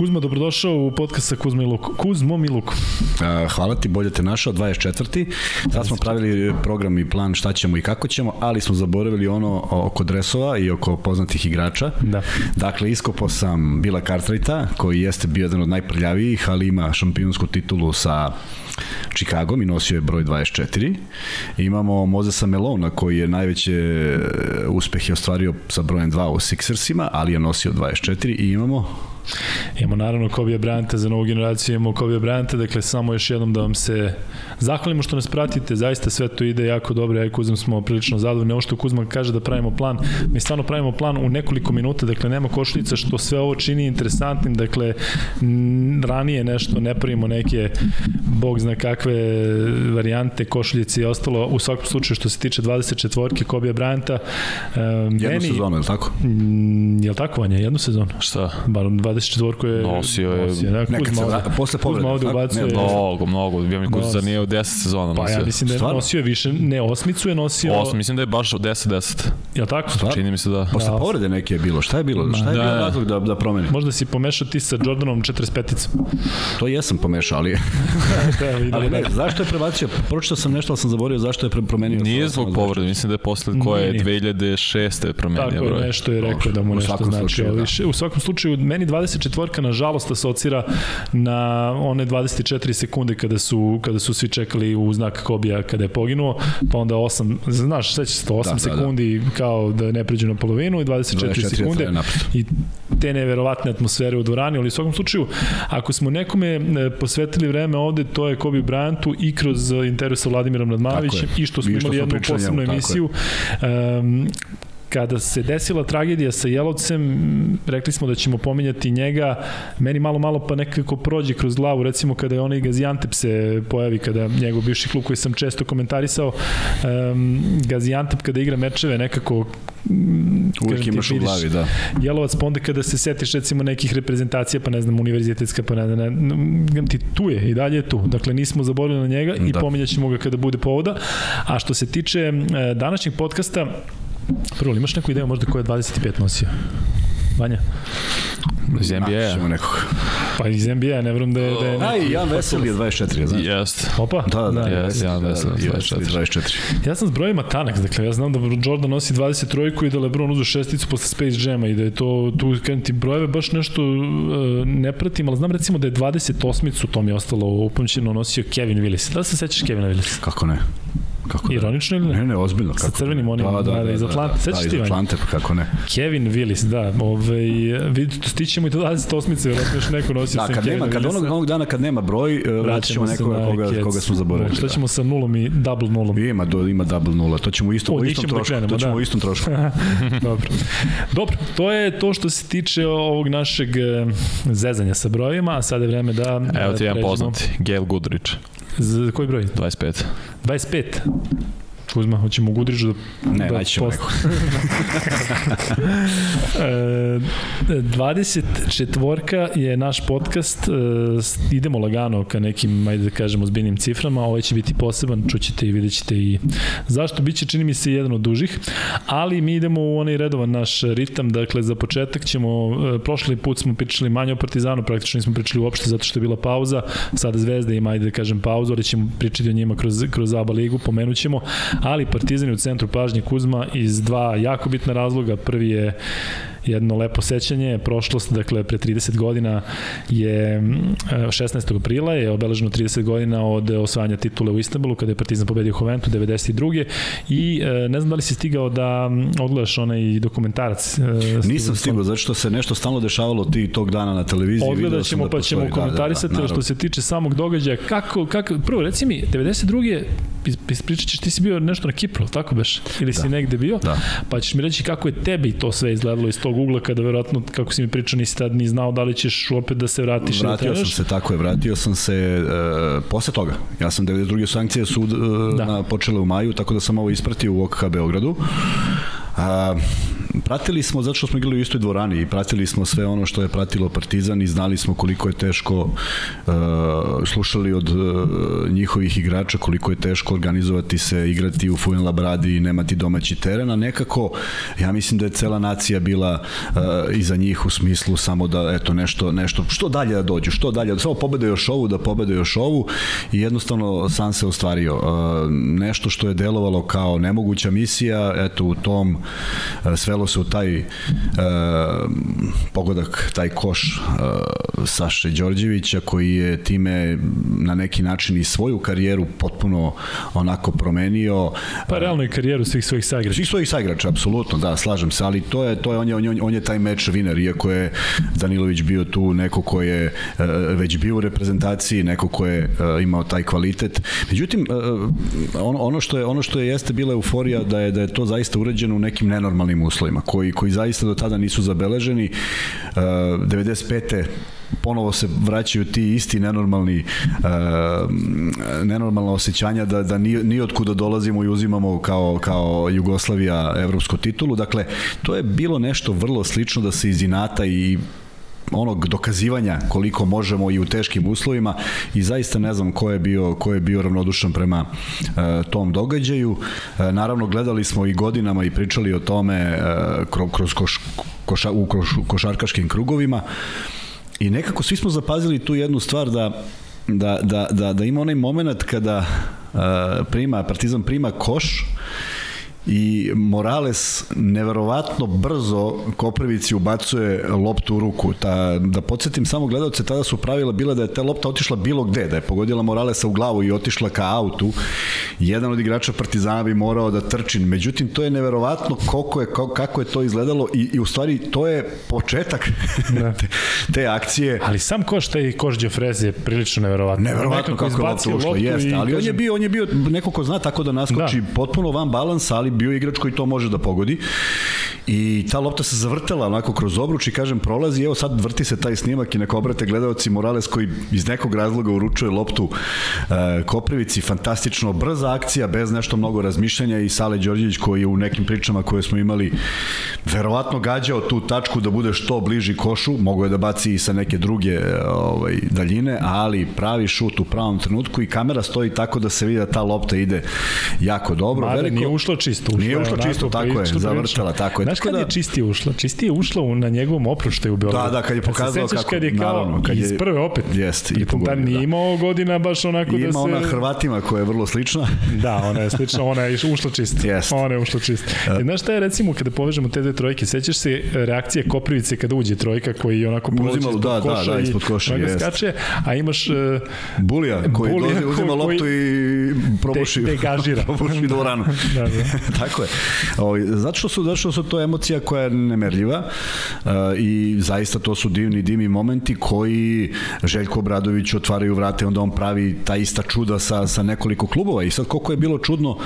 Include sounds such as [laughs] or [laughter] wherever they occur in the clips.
Kuzma, dobrodošao u podcast sa Kuzma i Luku. Kuzmom i Luku. Hvala ti, bolje te našao, 24. Sad smo pravili program i plan šta ćemo i kako ćemo, ali smo zaboravili ono oko dresova i oko poznatih igrača. Da. Dakle, iskopao sam Bila Cartwrighta, koji jeste bio jedan od najprljavijih, ali ima šampionsku titulu sa Chicago i nosio je broj 24. Imamo Mozesa Melona koji je najveće e, uspehe ostvario sa brojem 2 u Sixersima, ali je nosio 24 i imamo Imamo naravno Kobe Bryanta za novu generaciju, imamo Kobe Bryanta, dakle samo još jednom da vam se zahvalimo što nas pratite, zaista sve to ide jako dobro, ja i Kuzma smo prilično zadovoljni. Ovo što Kuzma kaže da pravimo plan, mi stvarno pravimo plan u nekoliko minuta, dakle nema košuljica što sve ovo čini interesantnim, dakle ranije nešto ne pravimo neke bog zna kakve varijante košuljice i ostalo, u svakom slučaju što se tiče 24-ke Kobe Bryanta. Um, Jednu meni, sezonu, je li tako? Je li tako, Vanja? Jednu sezonu? Šta? Bar 24-ku je... Nosio je... Nosio, da, Kuzma, posle povrede. Kuzma ovde ubacuje... Ne, mnogo, mnogo. Ja mi Kuzma zar nije u 10 sezona nosio. Pa ja mislim da je Stvarno? nosio više, ne, osmicu je nosio... Osmi, mislim da je baš 10-10. Ja tako? Stvarno? Čini mi se da. Posle da. povrede neke je bilo. Šta je bilo? Šta je da, bilo razlog da, da promeni? Možda si pomešao ti sa Jordanom 45-icom. To jesam pomešao, ali... [laughs] da, ali ne, zašto je prebacio? Pročitao sam nešto, ali sam zaboravio zašto je promenio. Nije zbog povrede, mislim da je posle koje 2006. promenio Tako je, nešto je rekao da mu nešto znači. Da. U svakom slučaju, meni 24 nažalost asocira na one 24 sekunde kada su, kada su svi čekali u znak Kobija kada je poginuo, pa onda 8, znaš, seća se to, 8 da, sekundi da, da. kao da ne pređu na polovinu i 24, 24 sekunde i te neverovatne atmosfere u dvorani, ali u svakom slučaju, ako smo nekome e, posvetili vreme ovde, to je Kobe Bryantu i kroz intervju sa Vladimirom Nadmavićem i što smo imali jednu posebnu emisiju. Um, kada se desila tragedija sa Jelovcem, rekli smo da ćemo pominjati njega, meni malo malo pa nekako prođe kroz glavu, recimo kada je onaj Gaziantep se pojavi, kada njegov bivši klub koji sam često komentarisao, um, Gaziantep kada igra mečeve nekako Uvijek imaš u glavi, da. Jelovac, pa onda kada se setiš recimo nekih reprezentacija, pa ne znam, univerzitetska, pa ne, ne, ne ti tu je i dalje je tu. Dakle, nismo zaboravili na njega da. i pominjaćemo ga kada bude povoda. A što se tiče e, današnjeg podcasta, Prvo, imaš neku ideju možda ko je 25 nosio? Vanja? Iz NBA-a. nekog. Pa iz NBA, ne vjerujem da je... Da je Aj, Jan Vesel je 24, znaš. Jest. Opa. Da, da, da. Jest, Jan Vesel je 24. 24. Ja sam s brojima tanak, dakle, ja znam da Jordan nosi 23 i da LeBron uzu šesticu posle Space Jama i da je to, tu, kad ti brojeve baš nešto uh, ne pratim, ali znam recimo da je 28-icu, to mi je ostalo upamćeno, nosio Kevin Willis. Da se sećaš Kevina Willis? Kako ne? Kako da? Ironično ili ne? Ne, ne, ozbiljno. Kako Sa crvenim onim, da, da, da, iz Atlante. Da, da, da, iz Atlante, pa kako ne. Kevin Willis, da. Ovaj, vidite, stićemo i do 28-ice, vjerojatno još neko nosi da, kad nema, kad onog, onog dana kad nema broj, e, vratit ćemo nekoga koga, koga smo zaboravili. Šta ćemo sa nulom i double nulom? Ima, do, ima double nula, to ćemo isto, o, istom trošku. To ćemo da. istom trošku. [laughs] Dobro. Dobro, to je to što se tiče ovog našeg e, zezanja sa brojima, a sada je vreme da... Evo ti jedan poznati, Gail Goodrich. Za koji broj? 25. 25. Kuzma, hoćemo Gudrižu da... Ne, da naći ćemo neko. 24 je naš podcast, e, idemo lagano ka nekim, ajde da kažemo, zbiljnim ciframa, ovaj će biti poseban, čućete i vidjet ćete i zašto, biće čini mi se jedan od dužih, ali mi idemo u onaj redovan naš ritam, dakle za početak ćemo, e, prošli put smo pričali manje o Partizanu, praktično nismo pričali uopšte zato što je bila pauza, sada Zvezda ima, ajde da kažem, pauzu, ali ćemo pričati o njima kroz, kroz ABA ligu, pomenut ćemo, ali Partizan je u centru pažnje Kuzma iz dva jako bitna razloga. Prvi je jedno lepo sećanje, prošlost, dakle pre 30 godina je 16. aprila je obeleženo 30 godina od osvajanja titule u Istanbulu kada je Partizan pobedio Hoventu 92. i e, ne znam da li si stigao da odgledaš onaj dokumentarac. E, Nisam stigao, zato što se nešto stalno dešavalo ti tog dana na televiziji. Odgledat ćemo da pa ćemo komentarisati da, da, da, što se tiče samog događaja. Kako, kako, prvo, reci mi, 92 ispričat ćeš, ti si bio nešto na Kipru, tako beš? Ili si da. negde bio? Da. Pa ćeš mi reći kako je tebi to sve izgledalo iz tog ugla kada verovatno, kako si mi pričao, nisi tad ni znao da li ćeš opet da se vratiš. Vratio da sam se, tako je, vratio sam se uh, posle toga. Ja sam 92. sankcije su uh, da. na, počele u maju, tako da sam ovo ispratio u OKH Beogradu. A, pratili smo zato što smo igrali u istoj dvorani i pratili smo sve ono što je pratilo Partizan i znali smo koliko je teško uh, slušali od uh, njihovih igrača koliko je teško organizovati se, igrati u Fuenlabradi i nemati domaći teren, a nekako ja mislim da je cela nacija bila uh, iza njih u smislu samo da eto nešto nešto što dalje da dođu, što dalje, samo pobede još ovu, da pobede još ovu i jednostavno sam se ostvario. Uh, nešto što je delovalo kao nemoguća misija, eto u tom svelo se u taj uh, pogodak, taj koš uh, Saše Đorđevića koji je time na neki način i svoju karijeru potpuno onako promenio. Pa realno i karijeru svih svojih saigrača. Svih svojih saigrača, apsolutno, da, slažem se, ali to je, to je on, je, on, je, on je taj meč winner, iako je Danilović bio tu neko ko je uh, već bio u reprezentaciji, neko ko je uh, imao taj kvalitet. Međutim, uh, ono, ono što je ono što je jeste bila euforija da je da je to zaista urađeno u nekim nenormalnim uslovima koji koji zaista do tada nisu zabeleženi. Uh, 95 ponovo se vraćaju ti isti nenormalni uh, nenormalna osjećanja da, da ni, ni od kuda dolazimo i uzimamo kao, kao Jugoslavija evropsku titulu. Dakle, to je bilo nešto vrlo slično da se iz inata i onog dokazivanja koliko možemo i u teškim uslovima i zaista ne znam ko je bio ko je bio ravnodušan prema uh, tom događaju. Uh, naravno gledali smo i godinama i pričali o tome uh, kroz, koš, koša, u koš, košarkaškim krugovima. I nekako svi smo zapazili tu jednu stvar da da, da, da, da ima onaj moment kada uh, prima, Partizan prima koš i Morales neverovatno brzo Koprivici ubacuje loptu u ruku. Ta, da podsjetim samo gledalce, tada su pravila bila da je ta lopta otišla bilo gde, da je pogodila Moralesa u glavu i otišla ka autu. Jedan od igrača Partizana bi morao da trči. Međutim, to je neverovatno koliko je, kako je to izgledalo i, i u stvari to je početak [laughs] da. te, te akcije. Ali sam koš taj koš Đefrez je prilično neverovatno. Neverovatno kako je lopta ušla, jeste. Ali on je bio, on je bio neko ko zna tako da naskoči da. potpuno van balans, ali bio igrač koji to može da pogodi i ta lopta se zavrtela onako kroz obruč i kažem prolazi, evo sad vrti se taj snimak i neko obrate gledalci Morales koji iz nekog razloga uručuje loptu e, Koprivici, fantastično brza akcija, bez nešto mnogo razmišljanja i Sale Đorđević koji je u nekim pričama koje smo imali verovatno gađao tu tačku da bude što bliži košu, mogo je da baci i sa neke druge ovaj, daljine, ali pravi šut u pravom trenutku i kamera stoji tako da se vidi da ta lopta ide jako dobro. Mada Veliko, nije ušlo čisto. Ušlo nije ušlo čisto, tako je, zavrtala, tako je. Znaš kad da... je čistije ušlo? Čistije ušlo na njegovom oproštaju u Beogradu. Da, da, kad je pokazao kako, kad je kao naravno, kad je, iz prve opet. Jest, i po godina. nije imao godina baš onako da se... Ima ona Hrvatima koja je vrlo slična. [laughs] da, ona je slična, ona je ušla čisto. Jest. Ona je ušla čisto. E, znaš šta je recimo kada povežemo te dve trojke, sećaš se reakcije Koprivice kada uđe trojka koji onako prođe ispod da, koša da, da, ispod koša, i skače, a imaš uh, Bulija koji Bulija, dozi, uzima loptu i probuši, te, degažira. [laughs] probuši da. dvoranu. da, da. [laughs] [laughs] Tako je. O, ovaj, zato što su, zato što su to emocija koja je nemerljiva uh, i zaista to su divni, divni momenti koji Željko Obradović otvaraju vrate, onda on pravi ta ista čuda sa, sa nekoliko klubova i sad koliko je bilo čudno,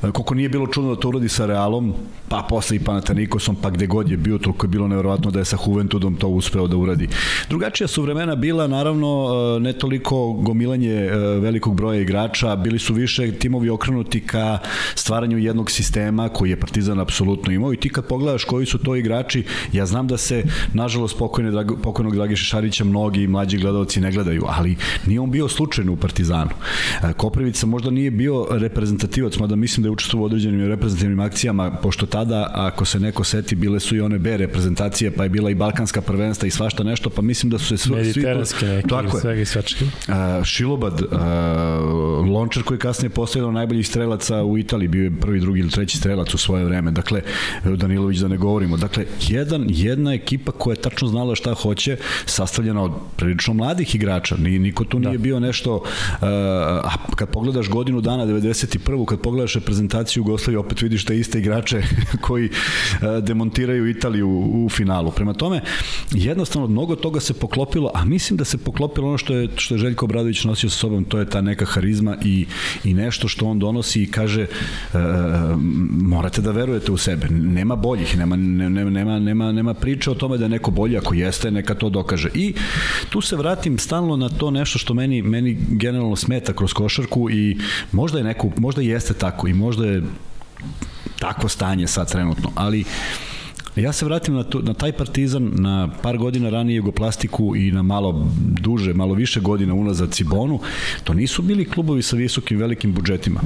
koliko nije bilo čudno da to uradi sa Realom, pa posle i Panatanikosom, pa gde god je bio, toliko je bilo nevjerovatno da je sa Juventudom to uspeo da uradi. Drugačija su vremena bila, naravno, ne toliko gomilanje velikog broja igrača, bili su više timovi okrenuti ka stvaranju jednog sistema koji je Partizan apsolutno imao i ti kad pogledaš koji su to igrači, ja znam da se, nažalost, pokojne, pokojnog Dragiša Šarića mnogi mlađi gledalci ne gledaju, ali nije on bio slučajno u Partizanu. Koprivica možda nije bio reprezentativac, mada mislim da je učestvovao u određenim reprezentativnim akcijama, pošto tada, ako se neko seti, bile su i one B reprezentacije, pa je bila i Balkanska prvenstva i svašta nešto, pa mislim da su se svi... svi to, neki, tako je. svega i svačke. Uh, Šilobad, uh, Lončar koji kasnije postavio najboljih strelaca u Italiji, bio je prvi, drugi ili treći strelac u svoje vreme. Dakle, Danilović da ne govorimo. Dakle, jedan, jedna ekipa koja je tačno znala šta hoće, sastavljena od prilično mladih igrača. Ni, niko tu da. nije bio nešto... Uh, a kad pogledaš godinu dana, 91. kad pogledaš reprezentaciju Jugoslavije, opet vidiš te iste igrače [laughs] koji uh, demontiraju Italiju u, finalu. Prema tome, jednostavno, mnogo toga se poklopilo, a mislim da se poklopilo ono što je, što je Željko Obradović nosio sa sobom, to je ta neka harizma i, i nešto što on donosi i kaže uh, morate da verujete u sebe. Nema boljih, nema, nema, nema, nema, nema priče o tome da je neko bolji, ako jeste, neka to dokaže. I tu se vratim stalno na to nešto što meni, meni generalno smeta kroz košarku i možda je neko, možda jeste tako i možda je takvo stanje sad trenutno, ali Ja se vratim na, to, na taj partizan, na par godina ranije Jugoplastiku i na malo duže, malo više godina unazad Cibonu. To nisu bili klubovi sa visokim velikim budžetima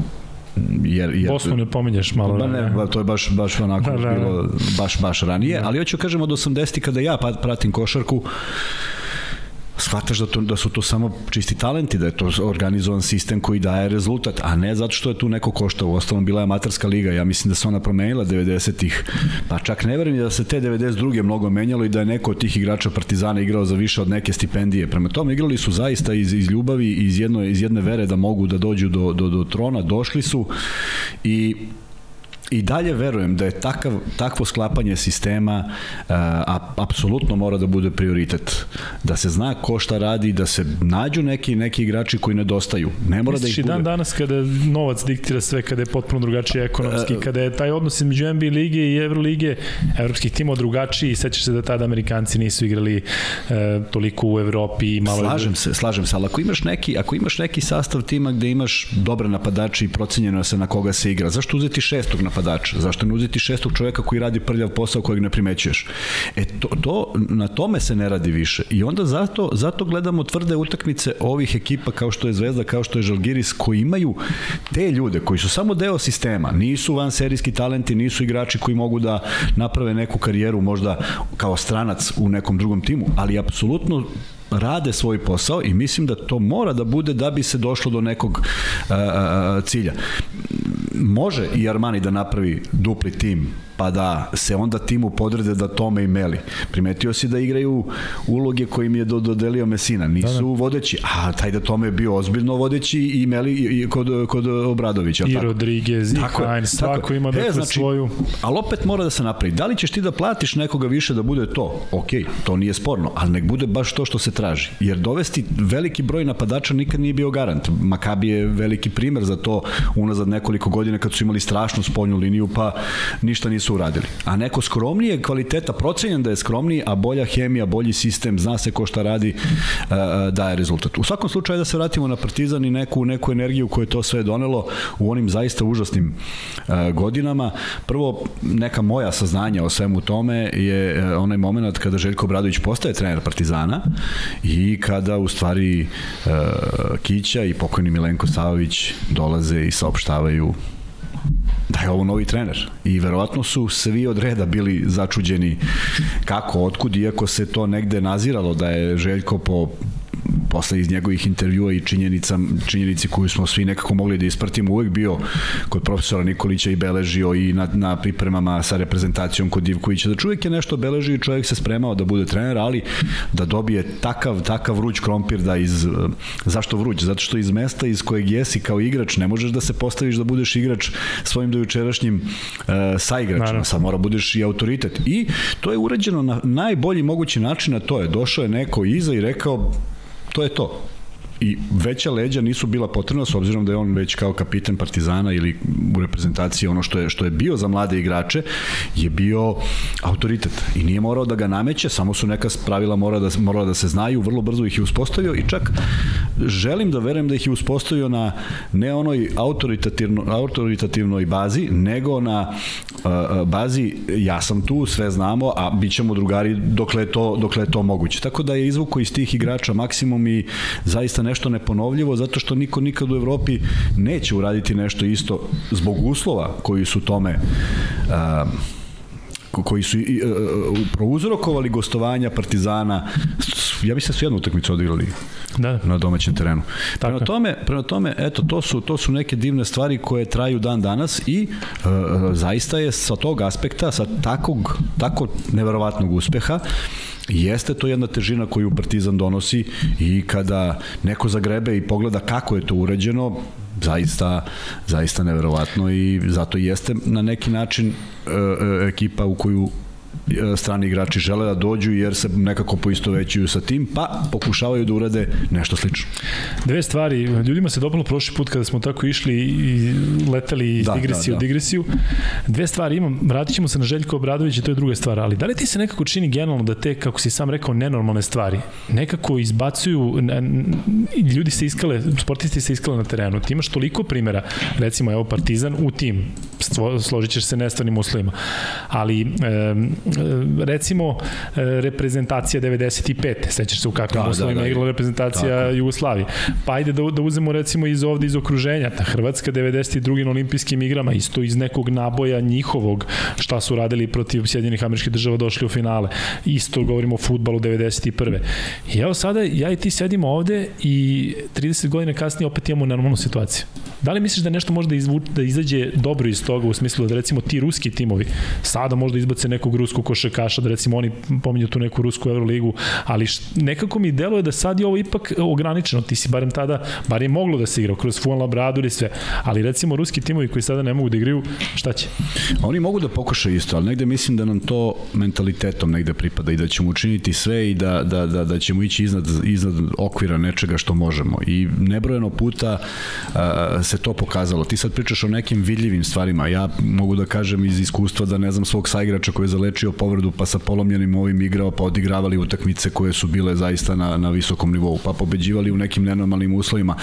jer, jer Bosnu ne pominješ malo. Ba ne, ba, to je baš, baš onako da, da, da. bilo baš, baš ranije, da. ali hoću kažem od 80. kada ja pratim košarku, shvataš da, to, da su to samo čisti talenti, da je to organizovan sistem koji daje rezultat, a ne zato što je tu neko košta. U ostalom bila je amaterska liga, ja mislim da se ona promenila 90-ih, pa čak ne verujem da se te 92. mnogo menjalo i da je neko od tih igrača Partizana igrao za više od neke stipendije. Prema tome igrali su zaista iz, iz ljubavi, iz, jedno, iz jedne vere da mogu da dođu do, do, do trona, došli su i i dalje verujem da je takav, takvo sklapanje sistema a, apsolutno mora da bude prioritet. Da se zna ko šta radi, da se nađu neki, neki igrači koji nedostaju. Ne mora Misliš da ih bude. dan danas kada novac diktira sve, kada je potpuno drugačije ekonomski, kada je taj odnos između NBA lige i Evrolige, evropskih timova drugačiji, sećaš se da tada Amerikanci nisu igrali e, toliko u Evropi i malo... Slažem se, slažem se, ali ako imaš neki, ako imaš neki sastav tima gde imaš dobre napadače i procenjeno se na koga se igra, zašto uzeti šestog napadača? Napadača? Zašto ne uzeti šestog čoveka koji radi prljav posao kojeg ne primećuješ? E, to, to, na tome se ne radi više. I onda zato, zato gledamo tvrde utakmice ovih ekipa kao što je Zvezda, kao što je Žalgiris, koji imaju te ljude koji su samo deo sistema, nisu van serijski talenti, nisu igrači koji mogu da naprave neku karijeru možda kao stranac u nekom drugom timu, ali apsolutno rade svoj posao i mislim da to mora da bude da bi se došlo do nekog uh, cilja. Može i Armani da napravi dupli tim pa da se onda timu podrede da Tome i Meli. Primetio si da igraju uloge koje im je do, dodelio Mesina, nisu da, da. vodeći, a taj da Tome je bio ozbiljno vodeći i Meli i kod, kod Obradovića. I tako? Rodriguez, i Heinz, svako ima dakle e, znači, svoju... Ali opet mora da se napravi. Da li ćeš ti da platiš nekoga više da bude to? Ok, to nije sporno, ali nek bude baš to što se traži. Jer dovesti veliki broj napadača nikad nije bio garant. Makabi je veliki primer za to unazad nekoliko godina kad su imali strašnu spoljnu liniju, pa ništa nisu nisu uradili. A neko skromnije kvaliteta, procenjen da je skromniji, a bolja hemija, bolji sistem, zna se ko šta radi, e, e, daje rezultat. U svakom slučaju da se vratimo na Partizan i neku, neku energiju koju je to sve donelo u onim zaista užasnim e, godinama. Prvo, neka moja saznanja o svemu tome je onaj moment kada Željko Bradović postaje trener Partizana i kada u stvari Kića i pokojni Milenko Savović dolaze i saopštavaju da je ovo novi trener. I verovatno su svi od reda bili začuđeni kako, otkud, iako se to negde naziralo da je Željko po posle iz njegovih intervjua i činjenica, činjenici koju smo svi nekako mogli da ispratimo, uvek bio kod profesora Nikolića i beležio i na, na pripremama sa reprezentacijom kod Divkovića, da čovjek je nešto beležio i čovjek se spremao da bude trener, ali da dobije takav, takav vruć krompir da iz, zašto vruć? Zato što iz mesta iz kojeg jesi kao igrač ne možeš da se postaviš da budeš igrač svojim dojučerašnjim uh, saigračima, sad mora budeš i autoritet. I to je urađeno na najbolji mogući način, a to je došao je neko iza i rekao to je to i veća leđa nisu bila potrebna s obzirom da je on već kao kapiten Partizana ili u reprezentaciji ono što je što je bio za mlade igrače je bio autoritet i nije morao da ga nameće, samo su neka pravila mora da morala da se znaju, vrlo brzo ih je uspostavio i čak želim da verujem da ih je uspostavio na ne onoj autoritativno autoritativnoj bazi, nego na uh, bazi ja sam tu, sve znamo, a bićemo drugari dokle je to dokle je to moguće. Tako da je izvuko iz tih igrača maksimum i zaista nešto neponovljivo zato što niko nikad u Evropi neće uraditi nešto isto zbog uslova koji su tome uh, koji su i, uh, prouzrokovali gostovanja Partizana ja mislim da su jednu utakmicu odigrali da. na domaćem terenu. Tako. Prema tome, prema tome, eto, to su, to su neke divne stvari koje traju dan danas i uh, zaista je sa tog aspekta, sa takog, tako neverovatnog uspeha, jeste to jedna težina koju Partizan donosi i kada neko zagrebe i pogleda kako je to urađeno, zaista, zaista neverovatno i zato jeste na neki način e, e, ekipa u koju strani igrači žele da dođu jer se nekako poistovećuju sa tim, pa pokušavaju da urade nešto slično. Dve stvari, ljudima se dopalo prošli put kada smo tako išli i leteli iz da, digresije da, da. u digresiju. Dve stvari imam, vratit ćemo se na Željko Obradović i to je druga stvar, ali da li ti se nekako čini generalno da te, kako si sam rekao, nenormalne stvari nekako izbacuju, ljudi se iskale, sportisti se iskale na terenu, ti imaš toliko primera, recimo evo Partizan u tim, složit ćeš se nestvarnim uslovima, ali recimo reprezentacija 95. Sećaš se u kakvim da, uslovima da, da, igrala reprezentacija tako. Jugoslavije. Pa ajde da, da uzemo recimo iz ovde iz okruženja. Ta Hrvatska 92. na olimpijskim igrama isto iz nekog naboja njihovog šta su radili protiv Sjedinjenih američkih država došli u finale. Isto govorimo o futbalu 91. I evo sada ja i ti sedimo ovde i 30 godina kasnije opet imamo normalnu situaciju. Da li misliš da nešto može da, izvu, da izađe dobro iz toga u smislu da recimo ti ruski timovi sada možda izbace nekog ruskog košarkaša, da recimo oni pominju tu neku rusku Euroligu, ali nekako mi deluje da sad je ovo ipak ograničeno. Ti si barem tada, bar je moglo da se igra kroz Fuan Labradu ili sve, ali recimo ruski timovi koji sada ne mogu da igraju, šta će? Oni mogu da pokušaju isto, ali negde mislim da nam to mentalitetom negde pripada i da ćemo učiniti sve i da, da, da, da ćemo ići iznad, iznad okvira nečega što možemo. I nebrojeno puta a, se to pokazalo. Ti sad pričaš o nekim vidljivim stvarima. Ja mogu da kažem iz iskustva da ne znam svog saigrača koji je zalečio povredu pa sa polomljenim ovim igrao pa odigravali utakmice koje su bile zaista na, na visokom nivou pa pobeđivali u nekim nenormalnim uslovima.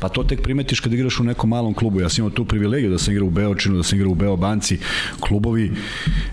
Pa to tek primetiš kad igraš u nekom malom klubu. Ja sam imao tu privilegiju da sam igrao u Beočinu, da sam igrao u Beobanci, klubovi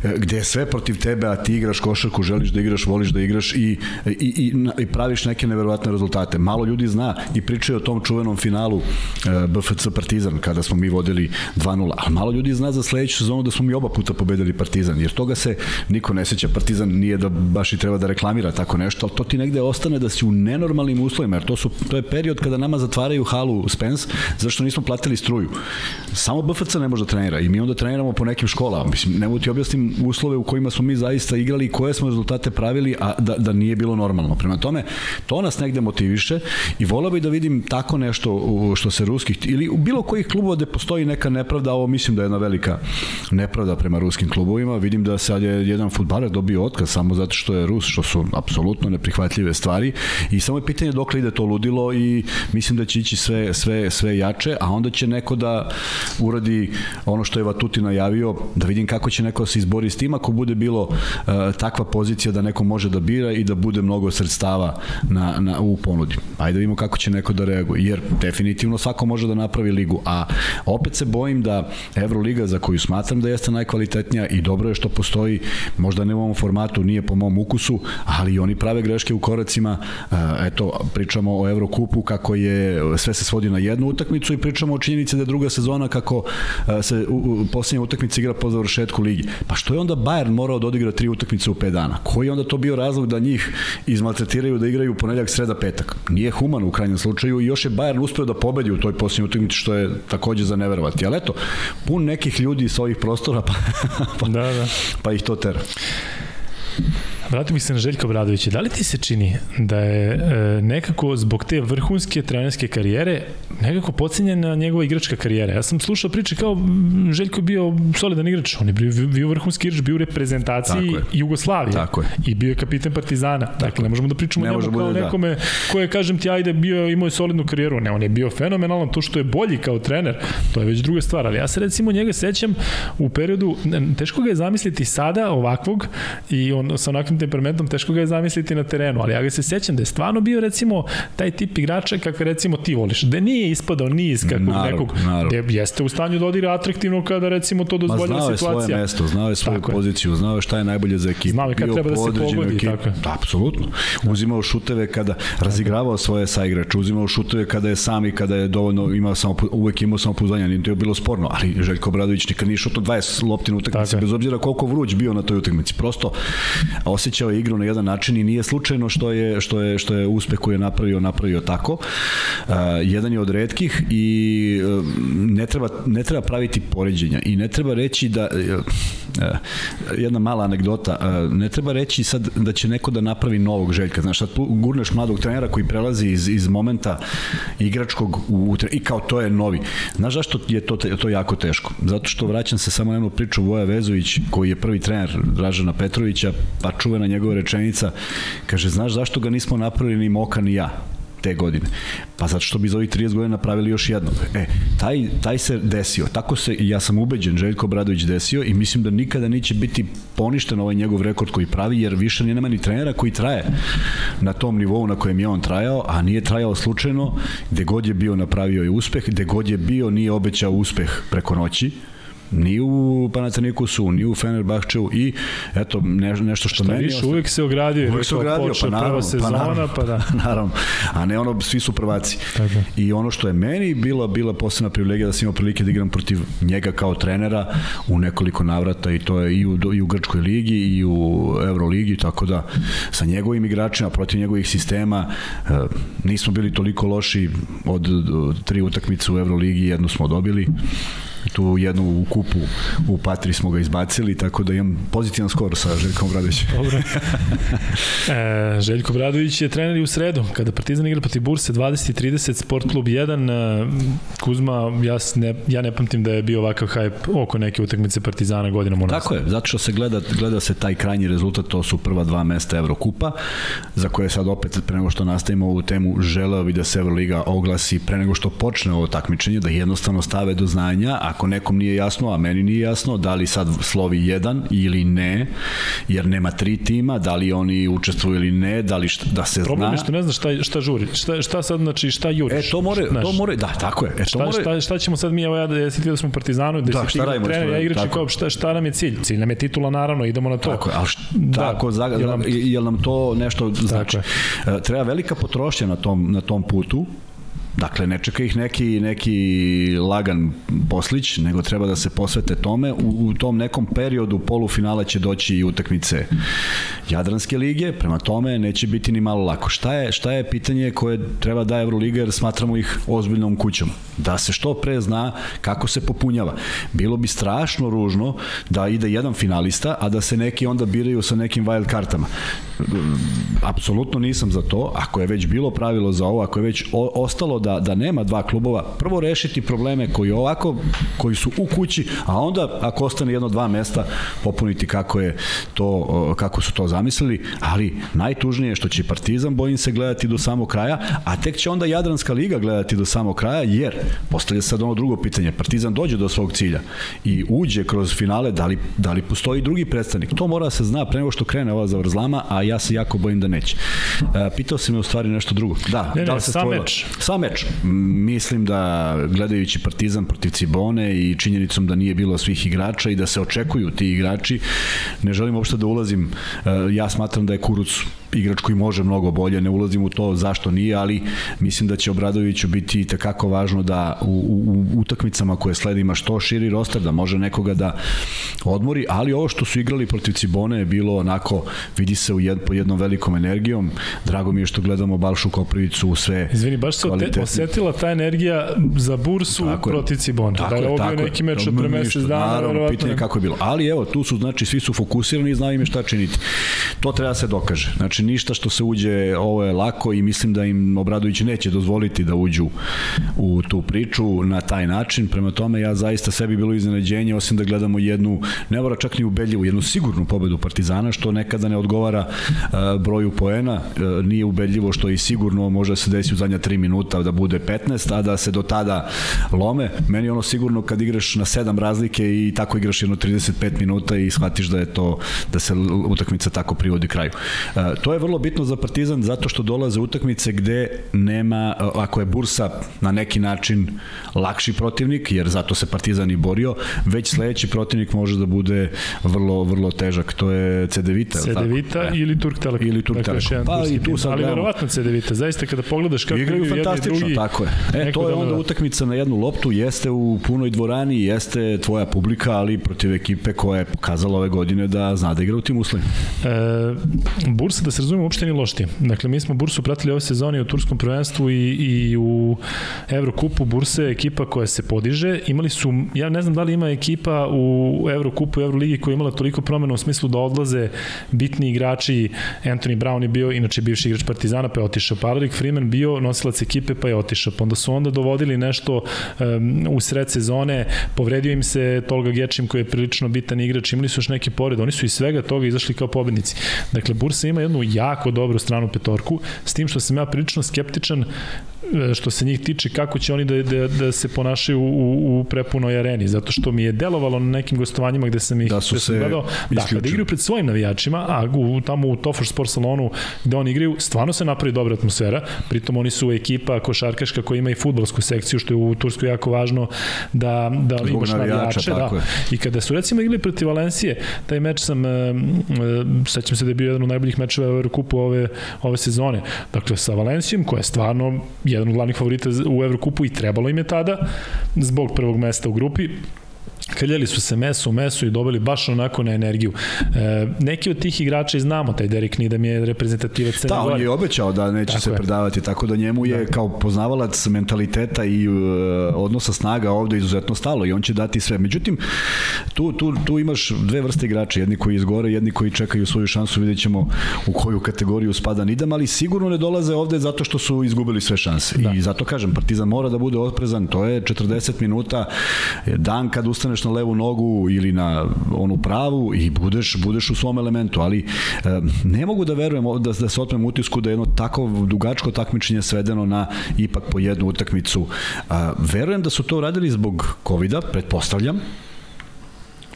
e, gde je sve protiv tebe, a ti igraš košarku, želiš da igraš, voliš da igraš i, i, i, i praviš neke neverovatne rezultate. Malo ljudi zna i pričaju o tom čuvenom finalu e, BFC Partizan kada smo mi vodili 2-0, a malo ljudi zna za sledeću sezonu da smo mi oba puta pobedili Partizan, jer toga se niko ne seća. Partizan nije da baš i treba da reklamira tako nešto, ali to ti negde ostane da si u nenormalnim uslovima, jer to, su, to je period kada nama zatvaraju halu Spence, zašto nismo platili struju. Samo BFC ne može da trenira i mi onda treniramo po nekim školama. Mislim, ne mogu ti objasnim uslove u kojima smo mi zaista igrali i koje smo rezultate pravili, a da, da nije bilo normalno. Prema tome, to nas negde motiviše i volao bih da vidim tako nešto što se ruskih, ili bilo kojih klubova gde postoji neka nepravda, ovo mislim da je jedna velika nepravda prema ruskim klubovima. Vidim da sad je jedan futbaler dobio otkaz samo zato što je Rus, što su apsolutno neprihvatljive stvari i samo je pitanje dokle ide to ludilo i mislim da će ići sve, sve, sve jače, a onda će neko da uradi ono što je Vatuti najavio, da vidim kako će neko da se izbori s tim ako bude bilo uh, takva pozicija da neko može da bira i da bude mnogo sredstava na, na, u ponudi. Ajde da vidimo kako će neko da reaguje, jer definitivno svako može da napravi ligu, a opet se bojim da Euroliga za koju smatram da jeste najkvalitetnija i dobro je što postoji, možda ne u ovom formatu, nije po mom ukusu, ali oni prave greške u koracima, uh, eto, pričamo o Eurokupu kako je, sve se svodi na jednu utakmicu i pričamo o činjenici da je druga sezona kako uh, se u, u, posljednja utakmica igra po završetku ligi. Pa što je onda Bayern morao da odigra tri utakmice u 5 dana? Koji je onda to bio razlog da njih izmaltretiraju da igraju ponedljak, sreda, petak? Nije human u krajnjem slučaju i još je Bayern uspeo da pobedi u toj posljednjoj utakmici što je takođe za neverovati. Ali eto, pun nekih ljudi sa ovih prostora pa, [laughs] pa, da, da. pa ih to tera. Vratio bih se na Željka Obradovića. Da li ti se čini da je e, nekako zbog te vrhunske trenerske karijere nekako pocenjena njegova igračka karijera? Ja sam slušao priče kao Željko je bio solidan igrač, on je bio, bio vrhunski igrač, bio u reprezentaciji Jugoslavije Tako je. i bio je kapiten Partizana. Tako dakle, ne možemo da pričamo o njemu kao da. nekome da. koje, kažem ti, ajde, bio, imao je solidnu karijeru. Ne, on je bio fenomenalan, to što je bolji kao trener, to je već druga stvar, ali ja se recimo njega sećam u periodu, teško ga je zamisliti sada ovakvog i on sa onakvim temperamentom teško ga je zamisliti na terenu, ali ja ga se sećam da je stvarno bio recimo taj tip igrača kakve recimo ti voliš, da nije ispadao ni iz kakvog naravno, nekog, naravno. da jeste u stanju da odigra atraktivno kada recimo to dozvoljava situacija. Znao je svoje mesto, znao je svoju tako poziciju, je. znao je šta je najbolje za ekipu. Znao je kad treba da se pogodi, ekip, tako. Da, apsolutno. Uzimao šuteve kada razigravao svoje saigrače, uzimao šuteve kada je sam i kada je dovoljno imao samo uvek imao samopouzdanje, nije to je bilo sporno, ali Željko Bradović nikad nije šutno 20 lopti utakmici bez obzira koliko vruć bio na toj utakmici. Prosto osjećao je igru na jedan način i nije slučajno što je što je što je uspeh koji je napravio napravio tako. Uh, jedan je od retkih i uh, ne treba ne treba praviti poređenja i ne treba reći da uh, jedna mala anegdota, ne treba reći sad da će neko da napravi novog Željka. Znaš, sad gurneš mladog trenera koji prelazi iz iz momenta igračkog u i kao to je novi. Znaš zašto je to to jako teško? Zato što vraćam se samo na jednu priču Voja Vezović koji je prvi trener Dražana Petrovića, pa čuvena njegova rečenica, kaže, znaš zašto ga nismo napravili ni Moka ni ja? Te godine. Pa zato što bi za ovih 30 godina napravili još jednog. E, taj, taj se desio. Tako se, ja sam ubeđen, Željko Bradović desio i mislim da nikada neće biti poništen ovaj njegov rekord koji pravi, jer više nije nema ni trenera koji traje na tom nivou na kojem je on trajao, a nije trajao slučajno, gde god je bio napravio je uspeh, gde god je bio nije obećao uspeh preko noći, Ni u Panathinaikosu, ni u Fenerbahčevu i eto ne, nešto što, što meni... Više, uvijek se ogradio. Uvijek se ogradio, pa naravno. Prva sezona, pa, naravno, pa da. [laughs] naravno. A ne ono, svi su prvaci. Tako. I ono što je meni bila, bila posebna privilegija da sam imao prilike da igram protiv njega kao trenera u nekoliko navrata i to je i u, i u Grčkoj ligi i u Euroligi, tako da sa njegovim igračima, protiv njegovih sistema, e, nismo bili toliko loši od tri utakmice u Euroligi, jednu smo dobili tu jednu u kupu u Patri smo ga izbacili, tako da imam pozitivan skor sa Željkom Bradovićem. [laughs] Dobro. E, Željko Bradović je trener i u sredu, kada Partizan igra protiv Burse 20-30, Sport klub 1, e, Kuzma, ja ne, ja ne pamtim da je bio ovakav hype oko neke utakmice Partizana godinom unazad. Tako je, zato što se gleda, gleda se taj krajnji rezultat, to su prva dva mesta Evrokupa, za koje sad opet pre nego što nastavimo ovu temu, želeo bi da se Evroliga oglasi pre nego što počne ovo takmičenje, da jednostavno stave do znanja, ako nekom nije jasno, a meni nije jasno, da li sad slovi jedan ili ne, jer nema tri tima, da li oni učestvuju ili ne, da li šta, da se Problem zna. Problem je što ne znaš šta, šta žuri, šta, šta sad, znači šta juriš. E, to more, znaš, to more, da, tako je. E, to šta, more... šta, šta ćemo sad mi, evo ja, si ti da smo Partizanu, da, da si ti trener, ja igrači, kao, šta, šta nam je cilj? Cilj nam je titula, naravno, idemo na to. Tako je, ali šta, da, tako, za, jel nam, jel nam to nešto znači? Tako e, Treba velika potrošnja na tom, na tom putu, Dakle, ne čeka ih neki, neki lagan poslić, nego treba da se posvete tome. U, u tom nekom periodu polufinala će doći i utakmice Jadranske lige, prema tome neće biti ni malo lako. Šta je, šta je pitanje koje treba da Euroliga, jer smatramo ih ozbiljnom kućom? Da se što pre zna kako se popunjava. Bilo bi strašno ružno da ide jedan finalista, a da se neki onda biraju sa nekim wild kartama. Apsolutno nisam za to. Ako je već bilo pravilo za ovo, ako je već ostalo da, da nema dva klubova, prvo rešiti probleme koji ovako, koji su u kući, a onda ako ostane jedno dva mesta popuniti kako je to kako su to zamislili, ali najtužnije je što će Partizan bojim se gledati do samog kraja, a tek će onda Jadranska liga gledati do samog kraja, jer postavlja sad ono drugo pitanje, Partizan dođe do svog cilja i uđe kroz finale, da li, da li postoji drugi predstavnik? To mora se zna pre nego što krene ova zavrzlama, a ja se jako bojim da neće. E, pitao si me u stvari nešto drugo. Da, ne, da li se sam meč. Sam meč meč. Mislim da gledajući Partizan protiv Cibone i činjenicom da nije bilo svih igrača i da se očekuju ti igrači, ne želim uopšte da ulazim. E, ja smatram da je Kuruc igrač koji može mnogo bolje, ne ulazim u to zašto nije, ali mislim da će Obradoviću biti takako važno da u, u, u utakmicama koje sledi ima što širi roster, da može nekoga da odmori, ali ovo što su igrali protiv Cibone je bilo onako, vidi se u jed, po jednom velikom energijom, drago mi je što gledamo Balšu Koprivicu u sve Izvini, baš se kvalitetni... osetila ta energija za bursu tako protiv Cibone. Tako da je ovo bio neki meč od pre mesec dana, naravno, pitanje kako je bilo. Ali evo, tu su, znači, svi su fokusirani i znaju im šta činiti. To treba da se dokaže. Znači, ništa što se uđe, ovo je lako i mislim da im Obradović neće dozvoliti da uđu u tu priču na taj način. Prema tome, ja zaista sebi bilo iznenađenje, osim da gledamo jednu, ne mora čak ni ubedljivu, jednu sigurnu pobedu Partizana, što nekada ne odgovara uh, broju poena. Uh, nije ubedljivo što i sigurno može da se desi u zadnja 3 minuta da bude 15, a da se do tada lome. Meni ono sigurno kad igraš na 7 razlike i tako igraš jedno 35 minuta i shvatiš da je to, da se utakmica tako privodi kraju. To je vrlo bitno za Partizan zato što dolaze utakmice gde nema, ako je Bursa na neki način lakši protivnik, jer zato se Partizan i borio, već sledeći protivnik može da bude vrlo, vrlo težak. To je Cedevita. Cedevita e. ili Turk Telekom. Ili Turk dakle, Telekom. Pa i tu sad Ali verovatno Cedevita. Zaista kada pogledaš kako igraju fantastično, drugi, tako je. E, to je onda utakmica na jednu loptu, jeste u punoj dvorani, jeste tvoja publika, ali protiv ekipe koja je pokazala ove godine da zna da igra u tim uslovima. E, Bursa, da se razumemo, uopšte ni lošti. Dakle, mi smo Bursu pratili ove sezoni u Turskom prvenstvu i, i u Evrokupu. Bursa je ekipa koja se podiže. Imali su, ja ne znam da li ima ekipa u Evrokupu i Evroligi koja je imala toliko promena u smislu da odlaze bitni igrači. Anthony Brown je bio, inače bivši igrač Partizana, pa je otišao. Palarik Freeman bio nosilac ekipe, pa je otišao. Pa onda su onda dovodili nešto um, u sred sezone, povredio im se Tolga Gečim koji je prilično bitan igrač, imali su još neki pored, oni su iz svega toga izašli kao pobednici. Dakle, Bursa ima jednu jako dobru stranu petorku, s tim što sam ja prilično skeptičan što se njih tiče kako će oni da, da, da se ponašaju u, u prepunoj areni, zato što mi je delovalo na nekim gostovanjima gde sam ih da su se gledao, da, kada igraju pred svojim navijačima, a u, tamo u Tofor Sport salonu gde oni igraju, stvarno se napravi dobra atmosfera, pritom oni su ekipa košarkaška koja ima i futbolsku sekciju, što je u Turskoj jako važno da, da Zbog imaš navijače. Da. I kada su recimo igli protiv Valencije, taj meč sam, e, e, sećam se da je bio jedan od najboljih mečeva u Eurokupu ove, ove sezone. Dakle, sa Valencijom, koja je stvarno jedan od glavnih favorita u Evrokupu i trebalo im je tada, zbog prvog mesta u grupi, Kaljali su se meso u meso i dobili baš onako na energiju. E, neki od tih igrača i znamo, taj Derek Nidam je reprezentativac Crne Da, on je obećao da neće tako se je. predavati, tako da njemu je da. kao poznavalac mentaliteta i uh, odnosa snaga ovde izuzetno stalo i on će dati sve. Međutim, tu, tu, tu imaš dve vrste igrača, jedni koji izgore, jedni koji čekaju svoju šansu, vidjet ćemo u koju kategoriju spada Nidam, ali sigurno ne dolaze ovde zato što su izgubili sve šanse. Da. I zato kažem, Partizan mora da bude oprezan, to je 40 minuta, dan kad ustaneš na levu nogu ili na onu pravu i budeš, budeš u svom elementu, ali e, ne mogu da verujem da, da se otmem utisku da je jedno tako dugačko takmičenje svedeno na ipak po jednu utakmicu. Verujem da su to radili zbog COVID-a, pretpostavljam,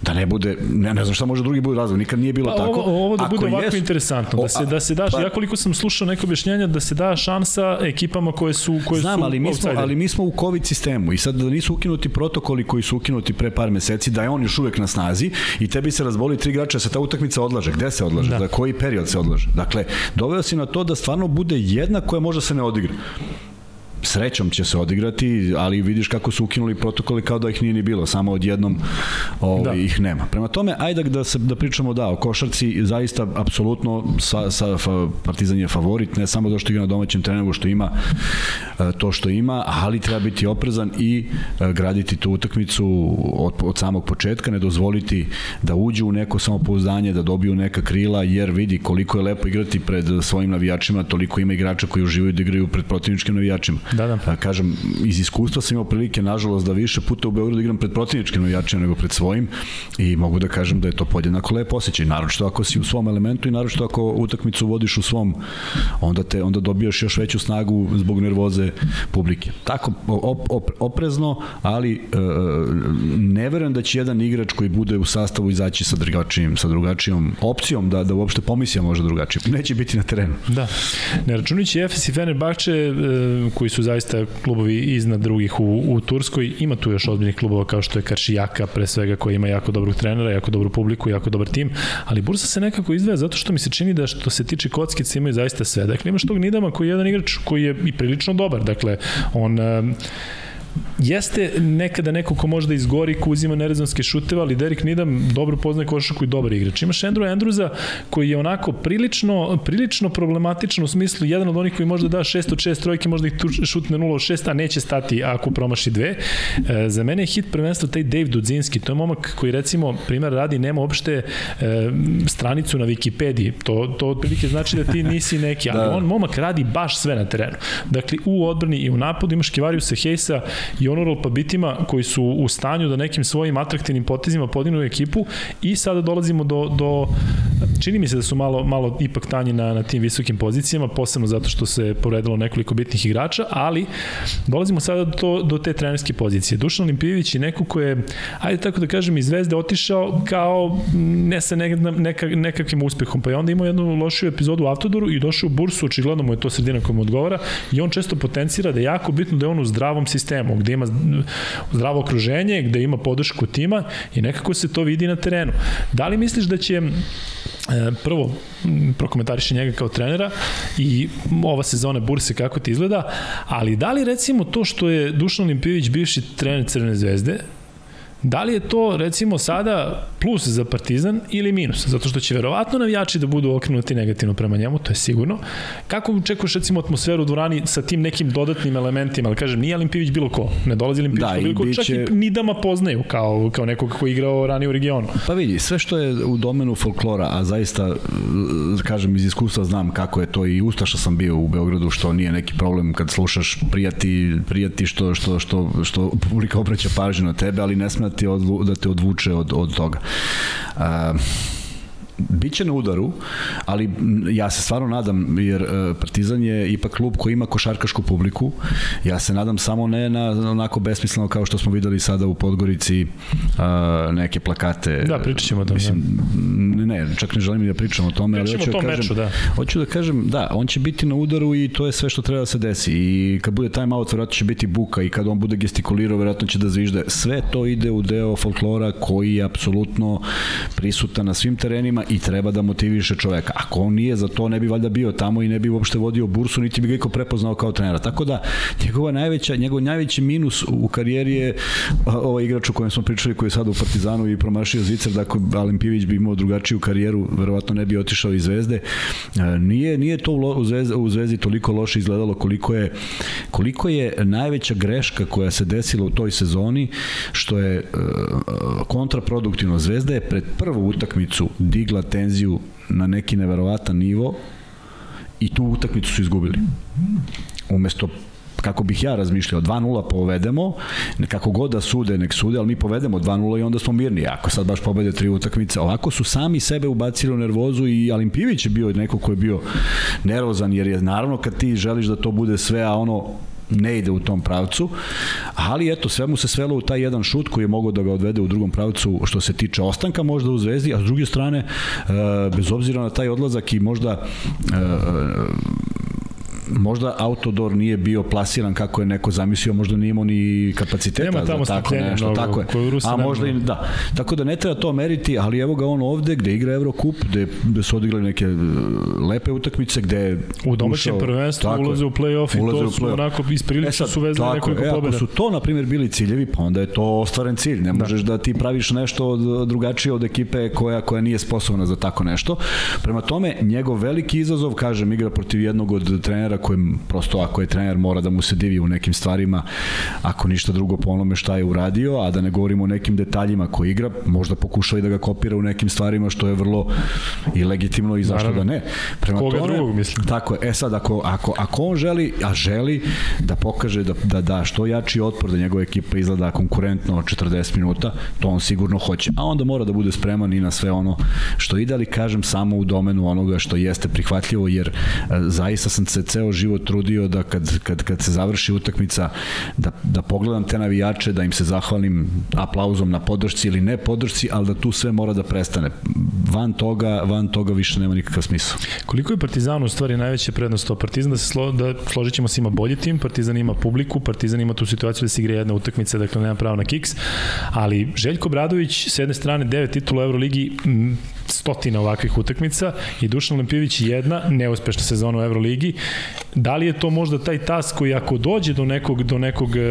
da ne bude ne, ne znam šta može drugi bude razlog nikad nije bilo pa, tako. ovo, ovo da bude ovako jest, interesantno da se da se daš pa, ja koliko sam slušao neke objašnjenja da se da šansa ekipama koje su koje znam, su ali mi smo ali mi smo u covid sistemu i sad da nisu ukinuti protokoli koji su ukinuti pre par meseci da je on još uvek na snazi i tebi se razboli tri igrača da se ta utakmica odlaže. Gde se odlaže? Da. za koji period se odlaže? Dakle doveo si na to da stvarno bude jedna koja može da se ne odigra srećom će se odigrati, ali vidiš kako su ukinuli protokoli kao da ih nije ni bilo, samo odjednom ovaj, da. ih nema. Prema tome, ajde da, se, da pričamo da, o košarci zaista apsolutno sa, sa, fa, Partizan je favorit, ne samo da što igra na domaćem terenu, što ima e, to što ima, ali treba biti oprezan i e, graditi tu utakmicu od, od samog početka, ne dozvoliti da uđu u neko samopouzdanje, da dobiju neka krila, jer vidi koliko je lepo igrati pred svojim navijačima, toliko ima igrača koji uživaju da igraju pred protivničkim navijačima. Da, da. A, kažem, iz iskustva sam imao prilike, nažalost, da više puta u Beogradu igram pred protivničkim navijačima nego pred svojim i mogu da kažem da je to podjednako lepo osjećaj. Naročito ako si u svom elementu i naročito ako utakmicu vodiš u svom, onda te onda dobijaš još veću snagu zbog nervoze publike. Tako, op, op, oprezno, ali e, ne verujem da će jedan igrač koji bude u sastavu izaći sa drugačijim, sa drugačijom opcijom da, da uopšte pomisli može drugačije. Neće biti na terenu. Da. Ne računajući Efes i Fenerbahče e, koji su su zaista klubovi iznad drugih u, u Turskoj. Ima tu još odbiljnih klubova kao što je Karšijaka, pre svega koji ima jako dobrog trenera, jako dobru publiku, jako dobar tim, ali Bursa se nekako izdvaja zato što mi se čini da što se tiče kockice imaju zaista sve. Dakle, imaš tog Nidama koji je jedan igrač koji je i prilično dobar, dakle, on jeste nekada neko ko može da izgori, ko uzima nerezonske šuteve, ali Derek Nidam dobro poznaje košarku i dobar igrač. Imaš Andrew Andrewsa koji je onako prilično, prilično problematičan u smislu jedan od onih koji može da da 6 od 6 trojke, može da ih šutne 0 od 6, a neće stati ako promaši dve. E, za mene je hit prvenstvo taj Dave Dudzinski, to je momak koji recimo, primjer radi, nema uopšte e, stranicu na Wikipediji. To, to otprilike znači da ti nisi neki, ali da. on momak radi baš sve na terenu. Dakle, u odbrani i u napadu imaš Kivariusa Hejsa i honorable pa bitima koji su u stanju da nekim svojim atraktivnim potezima podignu ekipu i sada dolazimo do, do čini mi se da su malo, malo ipak tanji na, na tim visokim pozicijama, posebno zato što se povredilo nekoliko bitnih igrača, ali dolazimo sada do, do te trenerske pozicije. Dušan Olimpijević je neko ko je, ajde tako da kažem, iz Zvezde otišao kao ne sa neka, neka, nekakvim uspehom, pa je onda imao jednu lošiju epizodu u Autodoru i došao u bursu, očigledno mu je to sredina koja mu odgovara i on često potencira da je jako bitno da je on u zdravom sistemu, gde ima zdravo okruženje, gde ima podršku tima i nekako se to vidi na terenu. Da li misliš da će E, prvo, prokomentariše njega kao trenera i ova sezona Burse kako ti izgleda, ali da li recimo to što je Dušan Olimpijević bivši trener Crvene zvezde, Da li je to recimo sada plus za Partizan ili minus? Zato što će verovatno navijači da budu okrenuti negativno prema njemu, to je sigurno. Kako očekuješ recimo atmosferu u dvorani sa tim nekim dodatnim elementima? Ali kažem, nije Alimpivić bilo ko. Ne dolazi Alimpivić da, bilo ko. Čak će... i Nidama poznaju kao, kao nekog ko je igrao ranije u regionu. Pa vidi, sve što je u domenu folklora, a zaista, kažem, iz iskustva znam kako je to i ustaša sam bio u Beogradu, što nije neki problem kad slušaš prijati, prijati što, što, što, što publika obraća pažnju na tebe, ali ne sme da te, odlu, da te odvuče od, od toga. Uh, biće na udaru, ali ja se stvarno nadam, jer e, Partizan je ipak klub koji ima košarkašku publiku. Ja se nadam samo ne na onako besmisleno kao što smo videli sada u Podgorici uh, neke plakate. Da, pričat ćemo o tome. Mislim, da. ne, čak ne želim da pričam o tome, ali hoću da kažem, meču, da. hoću da kažem, da, on će biti na udaru i to je sve što treba da se desi. I kad bude time out, verovatno će biti buka i kad on bude gestikulirao, verovatno će da zvižde. Sve to ide u deo folklora koji je apsolutno prisutan na svim terenima i treba da motiviše čoveka. Ako on nije za to, ne bi valjda bio tamo i ne bi uopšte vodio bursu, niti bi ga iko prepoznao kao trenera. Tako da, njegova najveća, njegov najveći minus u karijeri je ovaj igrač o kojem smo pričali, koji je sada u Partizanu i promašio Zicer, dakle, Alen Pivić bi imao drugačiju karijeru, verovatno ne bi otišao iz Zvezde. E, nije, nije to u Zvezdi, u Zvezdi toliko loše izgledalo koliko je, koliko je najveća greška koja se desila u toj sezoni, što je e, kontraproduktivno. Zvezda je pred prvu utakmicu digla tenziju na neki neverovatan nivo i tu utakmicu su izgubili. Umesto kako bih ja razmišljao, 2-0 povedemo, kako god da sude, nek sude, ali mi povedemo 2-0 i onda smo mirni. Ako sad baš pobede tri utakmice, ovako su sami sebe ubacili u nervozu i Alimpivić je bio neko ko je bio nervozan, jer je naravno kad ti želiš da to bude sve, a ono ne ide u tom pravcu, ali eto, sve mu se svelo u taj jedan šut koji je mogao da ga odvede u drugom pravcu što se tiče ostanka možda u Zvezdi, a s druge strane, e, bez obzira na taj odlazak i možda e, možda Autodor nije bio plasiran kako je neko zamislio, možda nije imao ni kapaciteta Nema tamo za tako nešto, mnogo, tako je. A možda i da. Tako da ne treba to meriti, ali evo ga on ovde gde igra Evrokup, gde, gde su odigrali neke e, lepe utakmice, gde u domaćem prvenstvu ulaze u plej-off i to su onako isprilično e su vezali nekoliko e. Ako su to, na primjer, bili ciljevi, pa onda je to ostvaren cilj. Ne da. možeš da ti praviš nešto od, drugačije od ekipe koja, koja nije sposobna za tako nešto. Prema tome, njegov veliki izazov, kažem, igra protiv jednog od trenera kojem prosto ako je trener mora da mu se divi u nekim stvarima, ako ništa drugo po onome šta je uradio, a da ne govorimo o nekim detaljima koji igra, možda pokušava i da ga kopira u nekim stvarima što je vrlo i legitimno i zašto Naravno. da ne. Prema Koga tome, drugog, mislim. Tako je. E sad, ako, ako, ako on želi, a želi da pokaže da, da da što jači otpor da njegova ekipa izgleda konkurentno 40 minuta, to on sigurno hoće. A onda mora da bude spreman i na sve ono što ide, ali kažem samo u domenu onoga što jeste prihvatljivo, jer e, zaista sam se ceo život trudio da kad, kad, kad se završi utakmica da, da pogledam te navijače, da im se zahvalim aplauzom na podršci ili ne podršci, ali da tu sve mora da prestane. Van toga, van toga više nema nikakav smisla. Koliko je Partizan u stvari najveća prednost to? Partizan da se slo, da složit ćemo se ima bolji tim, Partizan ima publiku, Partizan ima tu situaciju da se igra jedna utakmica, dakle nema pravo na kiks, ali Željko Bradović s jedne strane devet titula u Euroligi, stotina ovakvih utakmica i Dušan Lempivić jedna neuspešna sezona u Euroligi. Da li je to možda taj tas koji ako dođe do nekog do nekog e,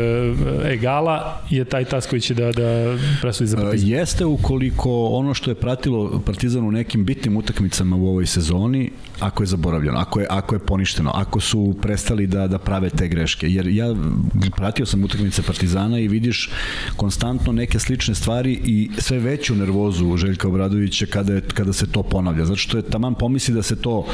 egala je taj tas koji će da da presudi za e, Partizan? Jeste ukoliko ono što je pratilo Partizan u nekim bitnim utakmicama u ovoj sezoni, ako je zaboravljeno, ako je ako je poništeno, ako su prestali da da prave te greške. Jer ja pratio sam utakmice Partizana i vidiš konstantno neke slične stvari i sve veću nervozu Željka Obradovića kada je kada se to ponavlja. Zato što je taman pomisli da se to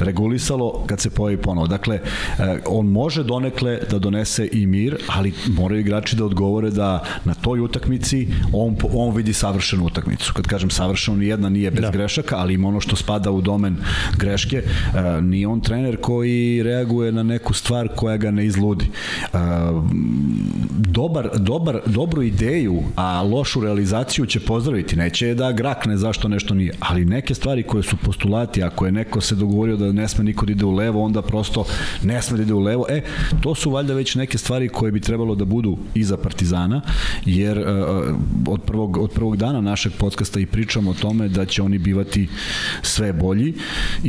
regulisalo kad se pojavi ponovo. Dakle, eh, on može donekle da donese i mir, ali moraju igrači da odgovore da na toj utakmici on, on vidi savršenu utakmicu. Kad kažem savršeno, ni jedna nije bez da. grešaka, ali ima ono što spada u domen greške. Eh, nije on trener koji reaguje na neku stvar koja ga ne izludi. Eh, dobar, dobar, dobru ideju, a lošu realizaciju će pozdraviti. Neće da grakne zašto nešto nije. Ali neke stvari koje su postulati, ako je neko se dogovorio da ne sme niko da ide u levo, onda prosto ne sme da ide u levo. E, to su valjda već neke stvari koje bi trebalo da budu iza Partizana, jer uh, od, prvog, od prvog dana našeg podcasta i pričamo o tome da će oni bivati sve bolji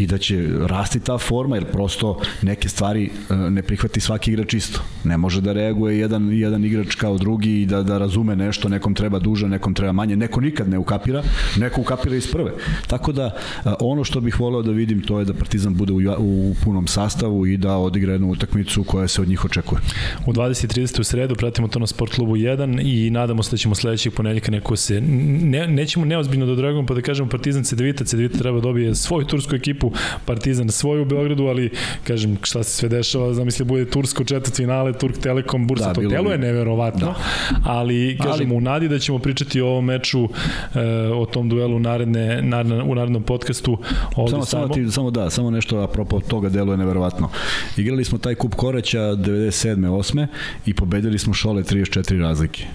da će rasti ta forma, jer prosto neke stvari uh, ne prihvati svaki igrač isto. Ne može da reaguje jedan, jedan igrač kao drugi i da, da razume nešto, nekom treba duže, nekom treba manje, neko nikad ne ukapira, neko ukapira iz prve. Tako da ono što bih voleo da vidim to je da Partizan bude u, u punom sastavu i da odigra jednu utakmicu koja se od njih očekuje. U 20.30 u sredu pratimo to na Sport klubu 1 i nadamo se da ćemo sledećeg ponedeljka neko se ne, nećemo neozbiljno da dragom pa da kažemo Partizan Cedevita, Cedevita treba da dobije svoju tursku ekipu, Partizan svoju u Beogradu, ali kažem šta se sve dešava, zamisli bude Tursko četvrt finale, Turk Telekom, Bursa, da, to telo je neverovatno, da. ali kažem ali... u nadi da ćemo pričati o ovom meču, e, o tom duelu naredne naredne, u narednom podcastu ovde samo, samo, ti, samo da, samo nešto apropo toga deluje neverovatno. Igrali smo taj kup Koreća 97. 8. i pobedili smo Šole 34 razlike.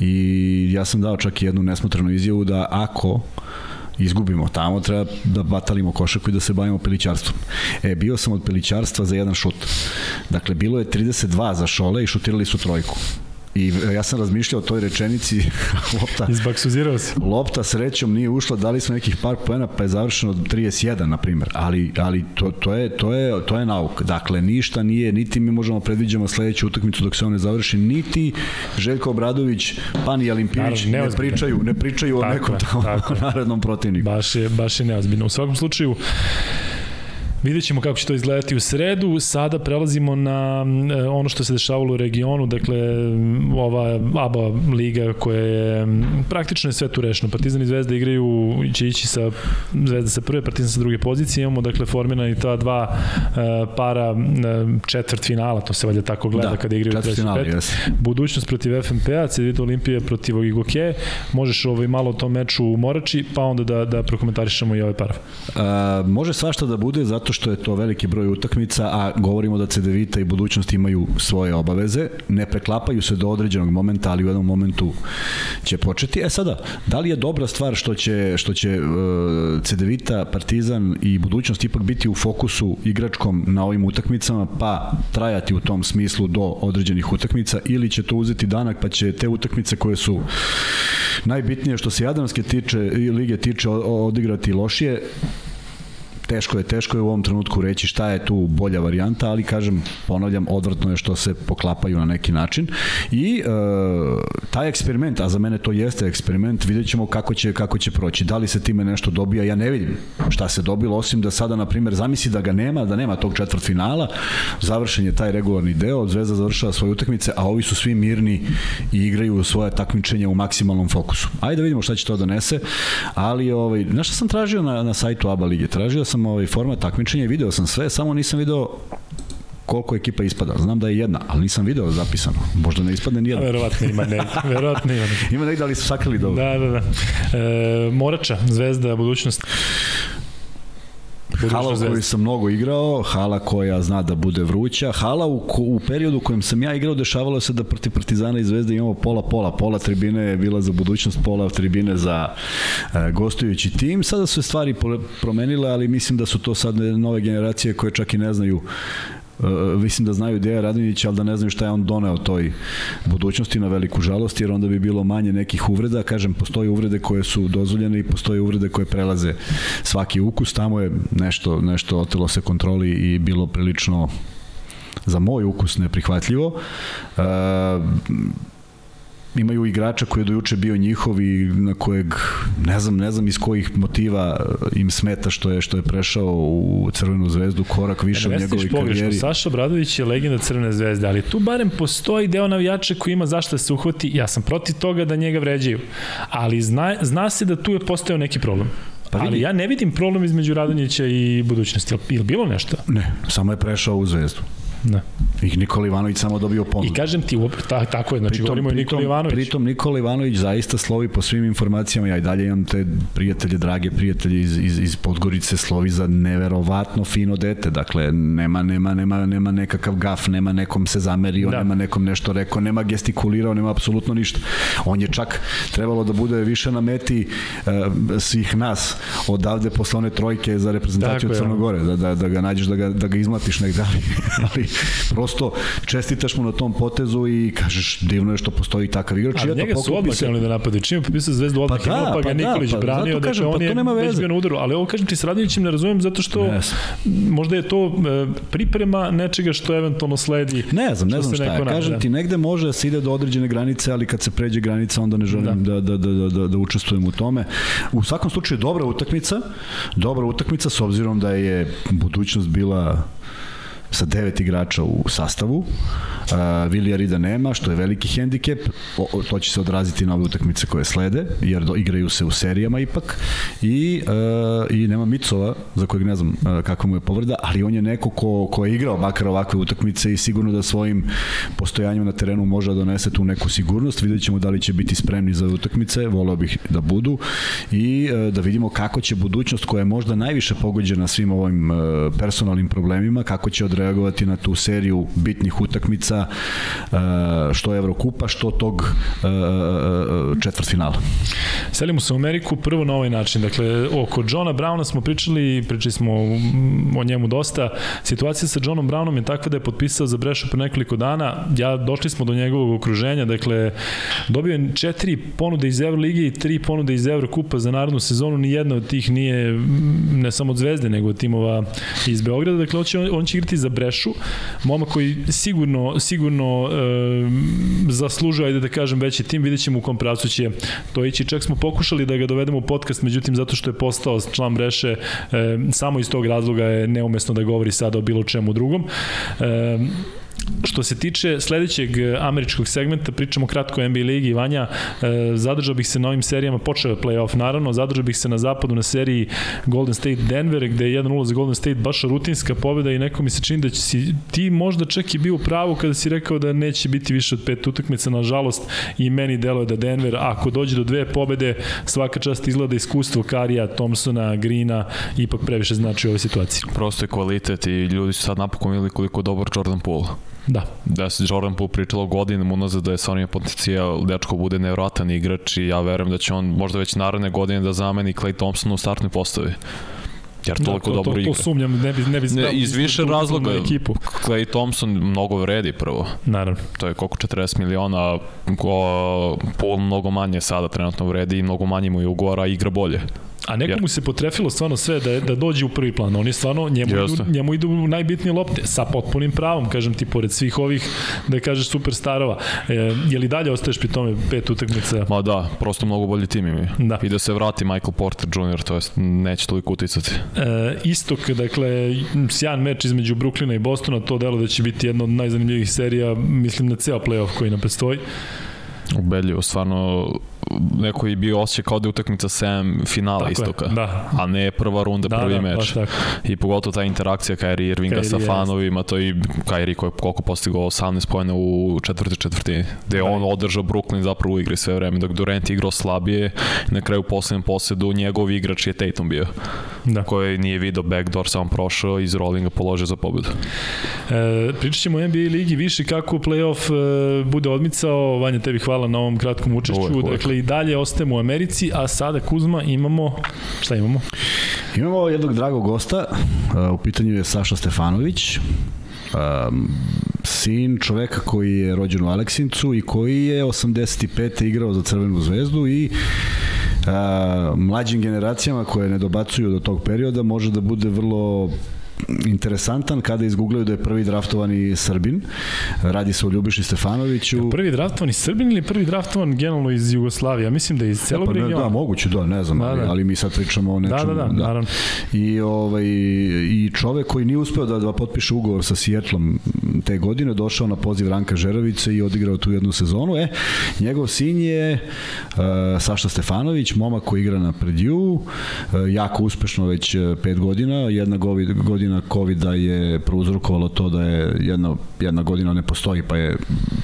I ja sam dao čak jednu nesmotrenu izjavu da ako izgubimo tamo, treba da batalimo košaku i da se bavimo pelićarstvom. E, bio sam od pelićarstva za jedan šut. Dakle, bilo je 32 za šole i šutirali su trojku. I ja sam razmišljao o toj rečenici [laughs] lopta. Izbaksuzirao se. Lopta srećom nije ušla, dali smo nekih par poena pa je završeno 31 na primjer. Ali ali to to je to je to je nauk. Dakle ništa nije niti mi možemo predviđamo sledeću utakmicu dok se on ne završi, niti Željko Obradović, pa ni Alimpivić ne pričaju, ne pričaju tako, o nekom tako, [laughs] narednom protivniku. Baš je baš je neozbiljno. U svakom slučaju Vidjet ćemo kako će to izgledati u sredu. Sada prelazimo na e, ono što se dešavalo u regionu, dakle ova ABA liga koja je praktično je sve tu rešeno. Partizan i Zvezda igraju, će ići sa Zvezda sa prve, Partizan sa druge pozicije. Imamo dakle formirana i ta dva uh, para uh, četvrt finala, to se valjda tako gleda da, kada igraju treći pet. Yes. Budućnost protiv FNP-a, Cedito Olimpije protiv Igoke. Možeš ovaj malo o tom meču u Morači, pa onda da, da prokomentarišemo i ovaj parav. Uh, može svašta da bude zato što je to veliki broj utakmica, a govorimo da CDVita i budućnost imaju svoje obaveze, ne preklapaju se do određenog momenta, ali u jednom momentu će početi. E sada, da li je dobra stvar što će, što će uh, CDVita, Partizan i budućnost ipak biti u fokusu igračkom na ovim utakmicama, pa trajati u tom smislu do određenih utakmica, ili će to uzeti danak, pa će te utakmice koje su najbitnije što se Jadranske tiče, lige tiče odigrati lošije, teško je, teško je u ovom trenutku reći šta je tu bolja varijanta, ali kažem, ponavljam, odvrtno je što se poklapaju na neki način i e, taj eksperiment, a za mene to jeste eksperiment, vidjet ćemo kako će, kako će proći. Da li se time nešto dobija, ja ne vidim šta se dobilo, osim da sada, na primjer, zamisli da ga nema, da nema tog četvrt finala, završen je taj regularni deo, Zvezda završava svoje utakmice, a ovi su svi mirni i igraju svoje takmičenje u maksimalnom fokusu. Ajde da vidimo šta će to donese, ali ovaj, znaš šta sam tražio na, na sajtu ABA lige? Tražio sam ovaj format takmičenja i video sam sve, samo nisam video koliko ekipa ispada. Znam da je jedna, ali nisam video zapisano. Možda ne ispadne ni jedna. Verovatno ima ne, [laughs] verovatno ima. ima negde, ali su sakrili dobro. Da, da, da. E, Morača, Zvezda, budućnost. Hala u kojoj sam mnogo igrao, hala koja zna da bude vruća, hala u, u periodu u kojem sam ja igrao dešavalo se da protiv Partizana i Zvezde imamo pola-pola, pola. Tribine je bila za budućnost, pola tribine za e, gostujući tim. Sada su stvari promenile, ali mislim da su to sad nove generacije koje čak i ne znaju Uh, mislim da znaju Deja Radonjić, ali da ne znaju šta je on doneo toj budućnosti na veliku žalost, jer onda bi bilo manje nekih uvreda. Kažem, postoje uvrede koje su dozvoljene i postoje uvrede koje prelaze svaki ukus. Tamo je nešto, nešto otelo se kontroli i bilo prilično za moj ukus neprihvatljivo. Uh, imaju igrača koji je dojuče bio njihov i na kojeg ne znam, ne znam iz kojih motiva im smeta što je što je prešao u Crvenu zvezdu korak više ja, u njegovoj karijeri. Saša Bradović je legenda Crvene zvezde, ali tu barem postoji deo navijača koji ima zašto da se uhvati. Ja sam protiv toga da njega vređaju. Ali zna, zna se da tu je postao neki problem. Pa vidi. Ali ja ne vidim problem između Radonjića i budućnosti. Je li bilo nešto? Ne, samo je prešao u zvezdu. Da. I Nikola Ivanović samo dobio ponudu. I kažem ti, ta, tako je, znači pritom, govorimo o Nikola Ivanović. Pritom Nikola Ivanović zaista slovi po svim informacijama, ja i dalje imam te prijatelje, drage prijatelje iz, iz, iz Podgorice, slovi za neverovatno fino dete, dakle nema, nema, nema, nema nekakav gaf, nema nekom se zamerio, da. nema nekom nešto rekao, nema gestikulirao, nema apsolutno ništa. On je čak trebalo da bude više na meti uh, svih nas odavde posle one trojke za reprezentaciju Crnogore, da, da, da ga nađeš, da ga, da ga izmlatiš negde, ali, ali prosto čestitaš mu na tom potezu i kažeš divno je što postoji takav igrač. Ali njega su odmah krenuli da napade. Čim je popisao zvezdu odmah pa, da, pa, ga pa, Nikolić da, pa, branio, dakle kažem, on pa, je nema veze. na udaru. Ali ovo kažem ti s Radinićem ne razumem zato što yes. možda je to e, priprema nečega što eventualno sledi. Ne znam, ne znam šta je. Kažem ti, negde može da se ide do određene granice, ali kad se pređe granica onda ne želim da, da, da, da, da, da učestvujem u tome. U svakom slučaju dobra utakmica, dobra utakmica s obzirom da je budućnost bila sa devet igrača u sastavu. Uh, Vilija Rida nema, što je veliki hendikep. O, o, to će se odraziti na ove utakmice koje slede, jer do, igraju se u serijama ipak. I, uh, i nema Micova, za kojeg ne znam uh, kakva mu je povreda, ali on je neko ko, ko je igrao makar ovakve utakmice i sigurno da svojim postojanjem na terenu može da donese tu neku sigurnost. Vidjet ćemo da li će biti spremni za utakmice, voleo bih da budu i uh, da vidimo kako će budućnost koja je možda najviše pogođena svim ovim uh, personalnim problemima, kako će odreagovati na tu seriju bitnih utakmica uh, što Evrokupa, što tog uh, četvrtfinala. Selimo se u Ameriku prvo na ovaj način. Dakle, oko Johna Browna smo pričali, pričali smo o njemu dosta. Situacija sa Johnom Brownom je takva da je potpisao za Brešu pre nekoliko dana. Ja došli smo do njegovog okruženja, dakle dobio je četiri ponude iz Euroligi i tri ponude iz Evrokupa za narodnu sezonu, ni jedna od tih nije ne samo od Zvezde, nego od timova iz Beograda. Dakle, on će, on će igrati za Brešu, moma koji sigurno, sigurno e, zaslužuje, ajde da kažem, veći tim, vidjet ćemo u kom pravcu će to ići. Čak smo pokušali da ga dovedemo u podcast, međutim, zato što je postao član Breše, e, samo iz tog razloga je neumesno da govori sada o bilo čemu drugom. E, Što se tiče sledećeg e, američkog segmenta, pričamo kratko o NBA ligi, Vanja, e, zadržao bih se na ovim serijama, počeo je playoff naravno, zadržao bih se na zapadu na seriji Golden State Denver, gde je 1-0 za Golden State baš rutinska pobeda i neko mi se čini da će si ti možda čak i bio u pravu kada si rekao da neće biti više od pet utakmica, nažalost i meni deluje da Denver, ako dođe do dve pobede, svaka čast izgleda iskustvo Karija, Thompsona, Greena, ipak previše znači u ovoj situaciji. Prosto je kvalitet i ljudi su sad napokon videli koliko dobar Jordan Poole. Da. Da se Jordan Poole pričalo godinama unazad da je sa onim potencijal, dečko bude nevrotan igrač i ja verujem da će on možda već naredne godine da zameni Clay Thompson u startnoj postavi jer da, toliko to, dobro igra. To, to sumnjam, ne bi, ne bi ne, iz više razloga. Ekipu. Clay Thompson mnogo vredi prvo. Naravno. To je koliko 40 miliona, ko, pol mnogo manje sada trenutno vredi i mnogo manje mu je ugora, igra bolje. A nekomu se potrefilo stvarno sve da, da dođe u prvi plan. On je stvarno, njemu, idu, njemu idu najbitnije lopte, sa potpunim pravom, kažem ti, pored svih ovih, da kažeš, superstarova. E, je li dalje ostaješ pri tome pet utakmica? Ma da, prosto mnogo bolji tim imi. Da. I da se vrati Michael Porter Jr., to jest neće toliko uticati. E, istok, dakle, sjajan meč između Brooklyna i Bostona, to delo da će biti jedna od najzanimljivih serija, mislim na ceo playoff koji nam predstoji. Ubedljivo, stvarno neko je bio osjećaj kao da je utakmica 7 finala tako istoka, je, da. a ne prva runda, da, prvi da, meč. I pogotovo ta interakcija Kairi Irvinga Kairi sa fanovima, to i Kairi koji je koliko postigao 18 pojena u četvrti četvrtini, gde da. on održao Brooklyn zapravo u igri sve vreme, dok Durant igrao slabije, na kraju u poslednjem posedu njegov igrač je Tatum bio, da. koji nije video backdoor, samo prošao iz rollinga položio za pobedu. E, pričat ćemo o NBA ligi više kako playoff e, bude odmicao, Vanja tebi hvala na ovom kratkom učešću, uvek, uvek. dakle i dalje ostajemo u Americi, a sada Kuzma imamo, šta imamo? Imamo jednog dragog gosta, u pitanju je Saša Stefanović, um, sin čoveka koji je rođen u Aleksincu i koji je 85. igrao za Crvenu zvezdu i mlađim generacijama koje ne dobacuju do tog perioda može da bude vrlo interesantan kada izgooglaju da je prvi draftovani Srbin. Radi se o Ljubiši Stefanoviću. Ja, prvi draftovani Srbin ili prvi draftovan generalno iz Jugoslavije? Ja mislim da je iz celog ja, pa, regiona. Da, moguće, da, ne znam, da, ali, da. ali mi sad pričamo o nečemu. Da, da, da, da. naravno. I, ovaj, I čovek koji nije uspeo da, da potpiše ugovor sa Sjetlom te godine, došao na poziv Ranka Žerovice i odigrao tu jednu sezonu. E, njegov sin je uh, Saša Stefanović, momak koji igra na Predju, uh, jako uspešno već uh, pet godina, jedna godina godina covid je prouzrokovalo to da je jedna, jedna godina ne postoji pa je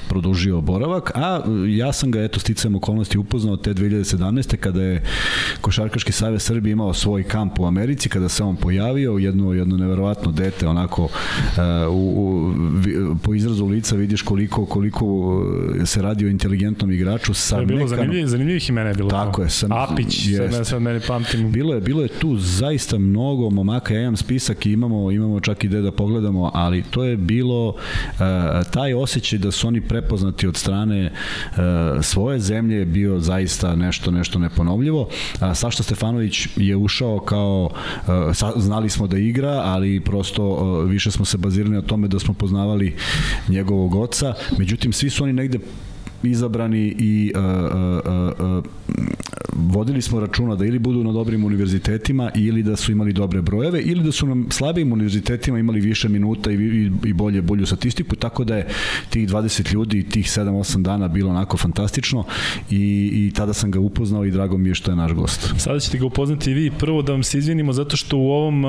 produžio boravak, a ja sam ga eto sticajem okolnosti upoznao te 2017. kada je Košarkaški savez Srbije imao svoj kamp u Americi, kada se on pojavio, jedno, jedno neverovatno dete, onako uh, u, u, po izrazu lica vidiš koliko koliko se radi o inteligentnom igraču sa je bilo mekanom. zanimljivih, zanimljivih imena je bilo. Tako je. Sam, Apić, jest. sad, sad meni pamtim. Bilo je, bilo je tu zaista mnogo momaka, ja imam spisak i imamo, imamo čak i gde da pogledamo, ali to je bilo uh, taj osjećaj da su oni prepoznati od strane uh, svoje zemlje je bio zaista nešto nešto neponovljivo. Sašta Stefanović je ušao kao sa, znali smo da igra, ali prosto više smo se bazirali na tome da smo poznavali njegovog oca. Međutim svi su oni negde izabrani i uh, uh, uh, vodili smo računa da ili budu na dobrim univerzitetima ili da su imali dobre brojeve ili da su nam slabijim univerzitetima imali više minuta i, i, i bolje, bolju statistiku, tako da je tih 20 ljudi i tih 7-8 dana bilo onako fantastično i, i tada sam ga upoznao i drago mi je što je naš gost. Sada ćete ga upoznati vi. Prvo da vam se izvinimo zato što u ovom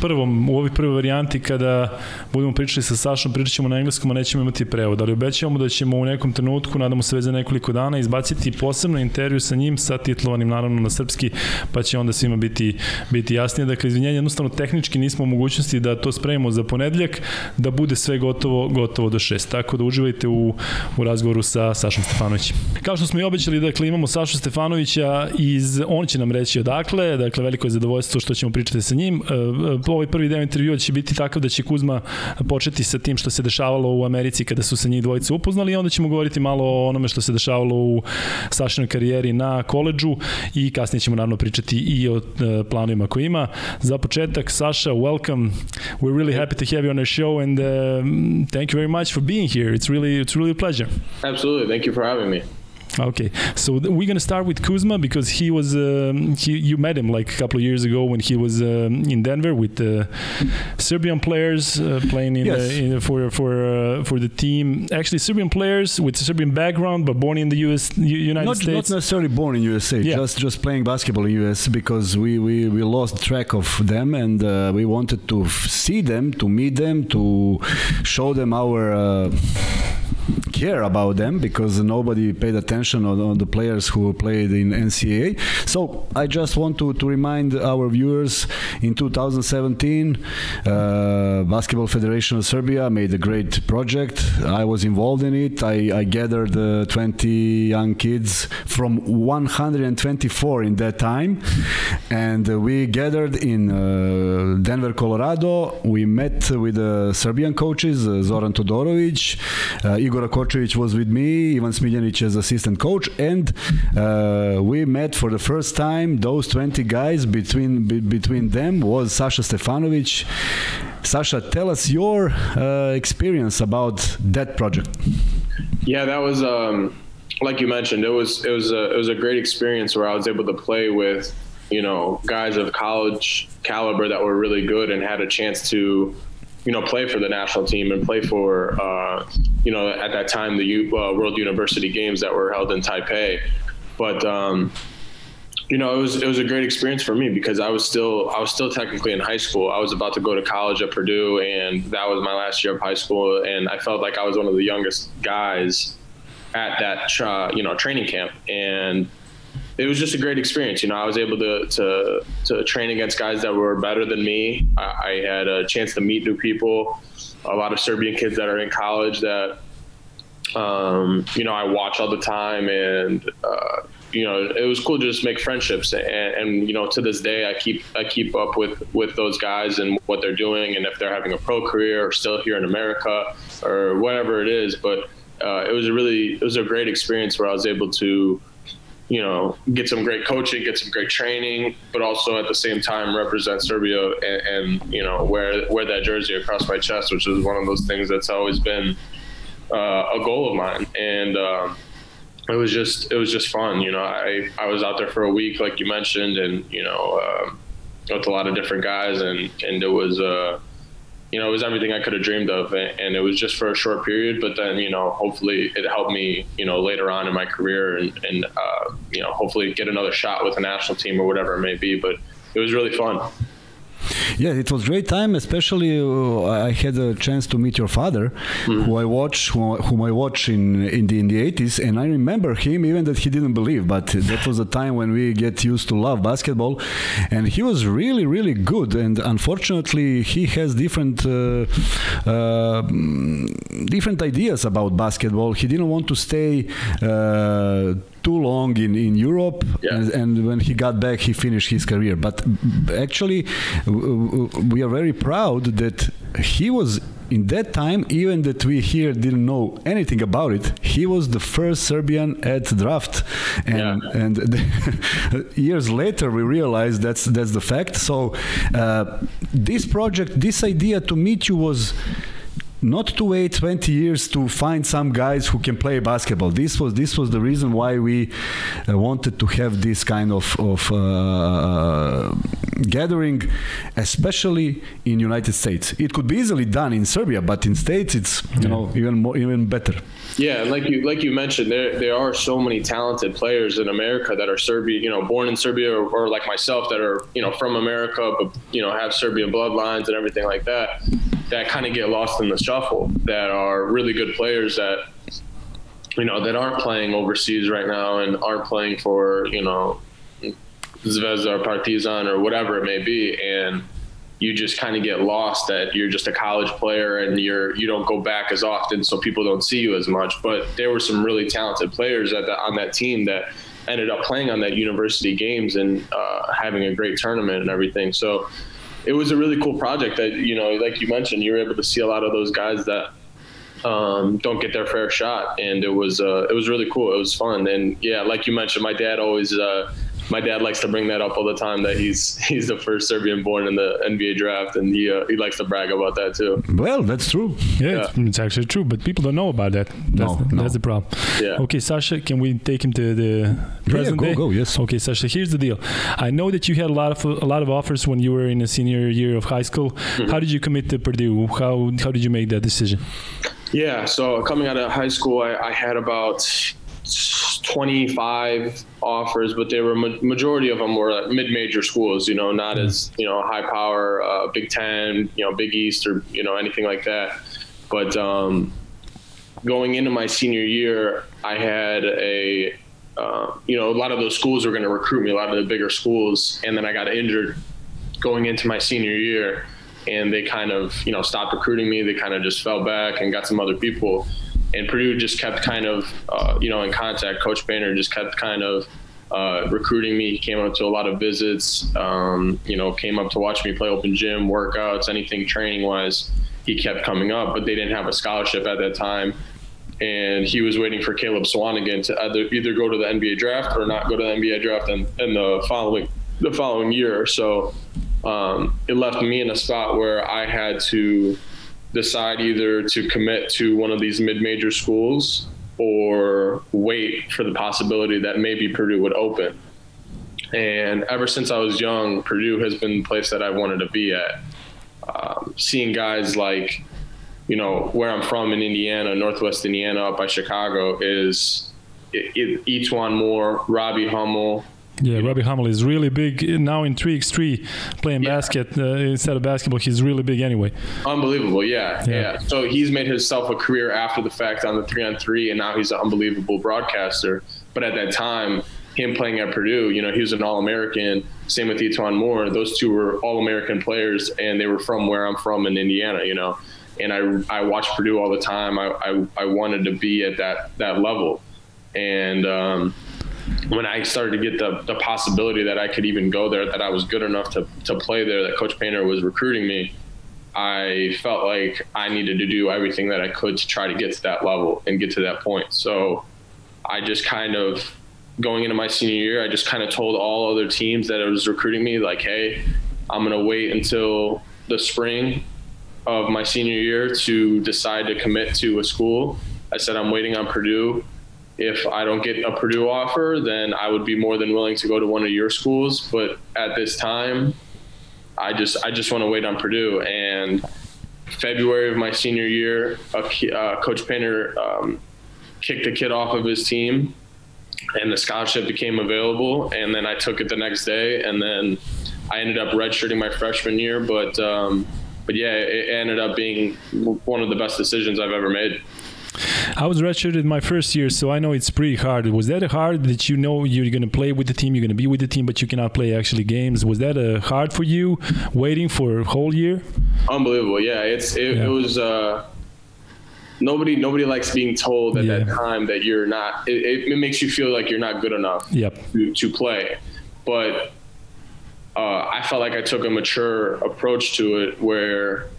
prvom, u ovoj prvoj varijanti kada budemo pričali sa Sašom, pričat ćemo na engleskom, a nećemo imati prevod, ali obećavamo da ćemo u nekom trenutku, nadamo se već za nekoliko dana, izbaciti posebno intervju sa njim, sa titlovanim naravno na srpski, pa će onda svima biti, biti jasnije. Dakle, izvinjenje, jednostavno tehnički nismo u mogućnosti da to spremimo za ponedljak, da bude sve gotovo, gotovo do šest. Tako da uživajte u, u razgovoru sa Sašom Stefanovićem. Kao što smo i obećali, dakle, imamo Sašu Stefanovića iz, on će nam reći odakle, dakle, veliko je zadovoljstvo što ćemo pričati sa njim. E, e, ovaj prvi deo intervjua će biti takav da će Kuzma početi sa tim što se dešavalo u Americi kada su se njih dvojice upoznali i onda ćemo govoriti malo o onome što se dešavalo u Sašinoj karijeri na koleđžu i kasnije ćemo naravno pričati i o uh, planovima koje ima. Za početak, Saša, welcome. We're really happy to have you on our show and uh, thank you very much for being here. It's really, it's really a pleasure. Absolutely. Thank you for having me. Okay, so we're gonna start with Kuzma because he was um, he you met him like a couple of years ago when he was um, in Denver with the Serbian players uh, playing in, yes. the, in for for uh, for the team. Actually, Serbian players with Serbian background but born in the US United not, States. Not necessarily born in USA, yeah. just just playing basketball in US because we we, we lost track of them and uh, we wanted to see them, to meet them, to show them our uh, care about them because nobody paid attention on, on, the players who played in NCAA. So I just want to, to remind our viewers in 2017, uh, Basketball Federation of Serbia made a great project. I was involved in it. I, I gathered uh, 20 young kids from 124 in that time, and uh, we gathered in uh, Denver, Colorado. We met with the Serbian coaches, uh, Zoran Todorovic, uh, Igor Kočević was with me, Ivan Smiljanic as assistant coach, and uh, we met for the first time. Those 20 guys between be, between them was Sasha Stefanovic. Sasha, tell us your uh, experience about that project. Yeah, that was um, like you mentioned. It was it was a it was a great experience where I was able to play with you know guys of college caliber that were really good and had a chance to you know, play for the national team and play for, uh, you know, at that time the U, uh, World University Games that were held in Taipei. But um, you know, it was it was a great experience for me because I was still I was still technically in high school. I was about to go to college at Purdue, and that was my last year of high school. And I felt like I was one of the youngest guys at that uh, you know training camp, and it was just a great experience. You know, I was able to to to train against guys that were better than me. I, I had a chance to meet new people, a lot of Serbian kids that are in college that um, you know I watch all the time, and uh, you know it was cool to just make friendships. And, and, you know to this day, I keep I keep up with with those guys and what they're doing, and if they're having a pro career or still here in America or whatever it is. But uh, it was a really it was a great experience where I was able to you know, get some great coaching, get some great training, but also at the same time represent Serbia and, and you know wear wear that jersey across my chest, which is one of those things that's always been uh, a goal of mine. And um, it was just it was just fun. You know, I I was out there for a week, like you mentioned, and you know, uh, with a lot of different guys, and and it was. Uh, you know, it was everything I could have dreamed of, and it was just for a short period. But then, you know, hopefully it helped me, you know, later on in my career, and, and uh, you know, hopefully get another shot with the national team or whatever it may be. But it was really fun. Yeah, it was great time. Especially, uh, I had a chance to meet your father, mm-hmm. who I watch, who, whom I watch in in the in the eighties, and I remember him even that he didn't believe. But that was a time when we get used to love basketball, and he was really really good. And unfortunately, he has different uh, uh, different ideas about basketball. He didn't want to stay uh, too long in, in Europe, yeah. and, and, when he got back, he finished his career. But actually, we are very proud that he was in that time, even that we here didn't know anything about it, he was the first Serbian at draft, and yeah. and [laughs] years later we realized that's that's the fact. So uh, this project, this idea to meet you was not to wait 20 years to find some guys who can play basketball. This was this was the reason why we uh, wanted to have this kind of of uh, gathering, especially in United States. It could be easily done in Serbia, but in States it's you yeah. know even more even better. Yeah, like you like you mentioned, there there are so many talented players in America that are Serbian, you know, born in Serbia, or, or like myself that are you know from America, but you know have Serbian bloodlines and everything like that. That kind of get lost in the shuffle. That are really good players that you know that aren't playing overseas right now and aren't playing for you know Zvezda or Partizan or whatever it may be, and you just kind of get lost that you're just a college player and you're you don't go back as often, so people don't see you as much. But there were some really talented players the, on that team that ended up playing on that university games and uh, having a great tournament and everything. So it was a really cool project that you know, like you mentioned, you were able to see a lot of those guys that um, don't get their fair shot, and it was uh, it was really cool. It was fun, and yeah, like you mentioned, my dad always uh, my dad likes to bring that up all the time that he's he's the first Serbian born in the NBA draft, and he uh, he likes to brag about that too. Well, that's true. Yeah, yeah. It's, it's, actually true, but people don't know about that. That's, no, no. that's the problem. Yeah. Okay, Sasha, can we take him to the present yeah, go, day? Go, yes. Okay, Sasha. Here's the deal. I know that you had a lot of a lot of offers when you were in a senior year of high school. Mm-hmm. How did you commit to Purdue? How how did you make that decision? Yeah, so coming out of high school, I, I had about 25 offers, but they were majority of them were mid-major schools. You know, not as you know high power, uh, Big Ten, you know, Big East, or you know anything like that. But um, going into my senior year, I had a uh, you know a lot of those schools were going to recruit me, a lot of the bigger schools, and then I got injured going into my senior year, and they kind of you know stopped recruiting me. They kind of just fell back and got some other people and Purdue just kept kind of, uh, you know, in contact. Coach Painter just kept kind of uh, recruiting me. He came up to a lot of visits. Um, you know, came up to watch me play open gym, workouts, anything training wise. He kept coming up, but they didn't have a scholarship at that time. And he was waiting for Caleb Swanigan to either either go to the NBA draft or not go to the NBA draft in, in the following the following year. So um, it left me in a spot where I had to decide either to commit to one of these mid-major schools or wait for the possibility that maybe Purdue would open. And ever since I was young, Purdue has been the place that I wanted to be at. Um, seeing guys like, you know, where I'm from in Indiana, Northwest Indiana, up by Chicago, is it, it, Moore, Robbie Hummel, yeah, Robbie Hummel is really big now in 3x3 playing yeah. basket uh, instead of basketball. He's really big anyway. Unbelievable, yeah, yeah, yeah. So he's made himself a career after the fact on the three on three, and now he's an unbelievable broadcaster. But at that time, him playing at Purdue, you know, he was an All American. Same with E'Twaun Moore. Those two were All American players, and they were from where I'm from in Indiana, you know. And I, I watched Purdue all the time. I, I, I wanted to be at that, that level. And, um, when I started to get the, the possibility that I could even go there, that I was good enough to, to play there, that Coach Painter was recruiting me, I felt like I needed to do everything that I could to try to get to that level and get to that point. So I just kind of, going into my senior year, I just kind of told all other teams that was recruiting me, like, hey, I'm going to wait until the spring of my senior year to decide to commit to a school. I said, I'm waiting on Purdue if I don't get a Purdue offer, then I would be more than willing to go to one of your schools. But at this time, I just I just want to wait on Purdue. And February of my senior year, uh, Coach Painter um, kicked the kid off of his team, and the scholarship became available. And then I took it the next day, and then I ended up redshirting my freshman year. But um, but yeah, it ended up being one of the best decisions I've ever made. I was redshirted my first year, so I know it's pretty hard. Was that hard that you know you're going to play with the team, you're going to be with the team, but you cannot play actually games? Was that uh, hard for you, waiting for a whole year? Unbelievable. Yeah, it's it, yeah. it was. Uh, nobody nobody likes being told at yeah. that time that you're not. It, it, makes you feel like you're not good enough yep. to, to play, but. Uh, I felt like I took a mature approach to it, where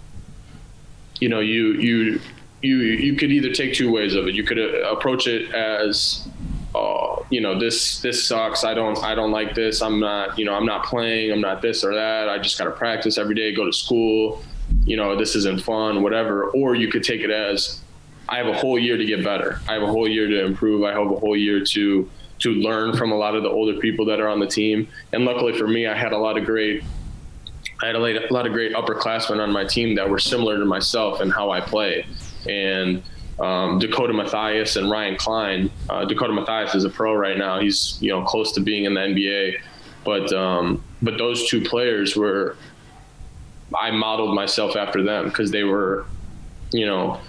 you know you you you you could either take two ways of it. You could uh, approach it as uh, you know this this sucks. I don't I don't like this. I'm not you know I'm not playing. I'm not this or that. I just got to practice every day. Go to school. you know, this isn't fun, whatever. Or you could take it as, I have a whole year to get better. I have a whole year to improve. I have a whole year to to learn from a lot of the older people that are on the team. And luckily for me, I had a lot of great I had a lot of great upperclassmen on my team that were similar to myself and how I play. And um, Dakota Mathias and Ryan Klein. Uh, Dakota Mathias is a pro right now. He's you know close to being in the NBA, but um, but those two players were I modeled myself after them because they were you know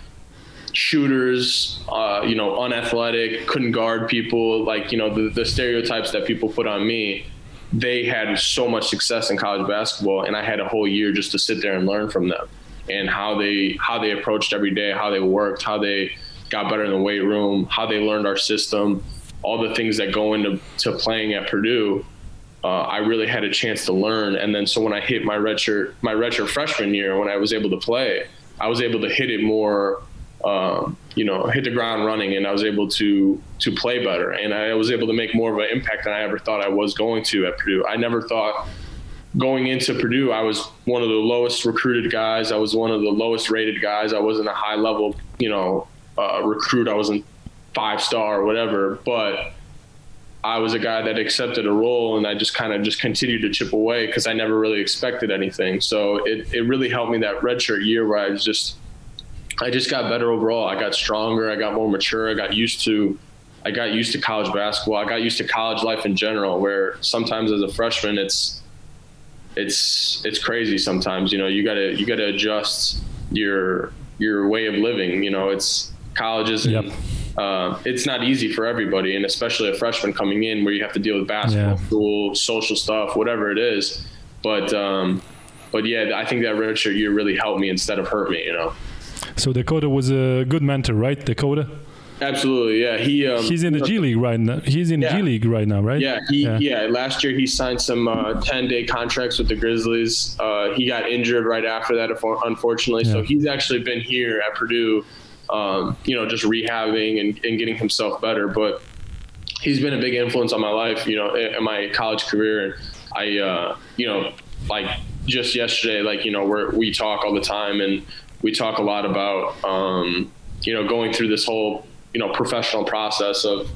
shooters, uh, you know, unathletic, couldn't guard people, like, you know, the, the stereotypes that people put on me they had so much success in college basketball and I had a whole year just to sit there and learn from them and how they how they approached every day, how they worked, how they got better in the weight room, how they learned our system, all the things that go into to playing at Purdue. Uh, I really had a chance to learn, and then so when I hit my redshirt my redshirt freshman year, when I was able to play, I was able to hit it more um, you know, hit the ground running, and I was able to to play better, and I was able to make more of an impact than I ever thought I was going to at Purdue. I never thought going into Purdue I was one of the lowest recruited guys. I was one of the lowest rated guys. I wasn't a high level, you know, uh, recruit. I wasn't five star or whatever, but I was a guy that accepted a role and I just kind of just continued to chip away because I never really expected anything. So it, it really helped me that redshirt year where I was just I just got better overall. I got stronger. I got more mature. I got used to I got used to college basketball. I got used to college life in general, where sometimes as a freshman, it's it's it's crazy. Sometimes you know you gotta you gotta adjust your your way of living. You know, it's colleges and yep. uh, it's not easy for everybody, and especially a freshman coming in where you have to deal with basketball, yeah. school, social stuff, whatever it is. But um, but yeah, I think that redshirt year really helped me instead of hurt me. You know. So Dakota was a good mentor, right? Dakota. Absolutely, yeah. He um, he's in the G League right now. He's in yeah. G League right now, right? Yeah, he, yeah. yeah. Last year he signed some uh, ten day contracts with the Grizzlies. Uh, he got injured right after that, unfortunately. Yeah. So he's actually been here at Purdue, um, you know, just rehabbing and, and getting himself better. But he's been a big influence on my life, you know, in my college career. And I, uh, you know, like just yesterday, like you know, we we talk all the time and we talk a lot about um, you know going through this whole you know professional process of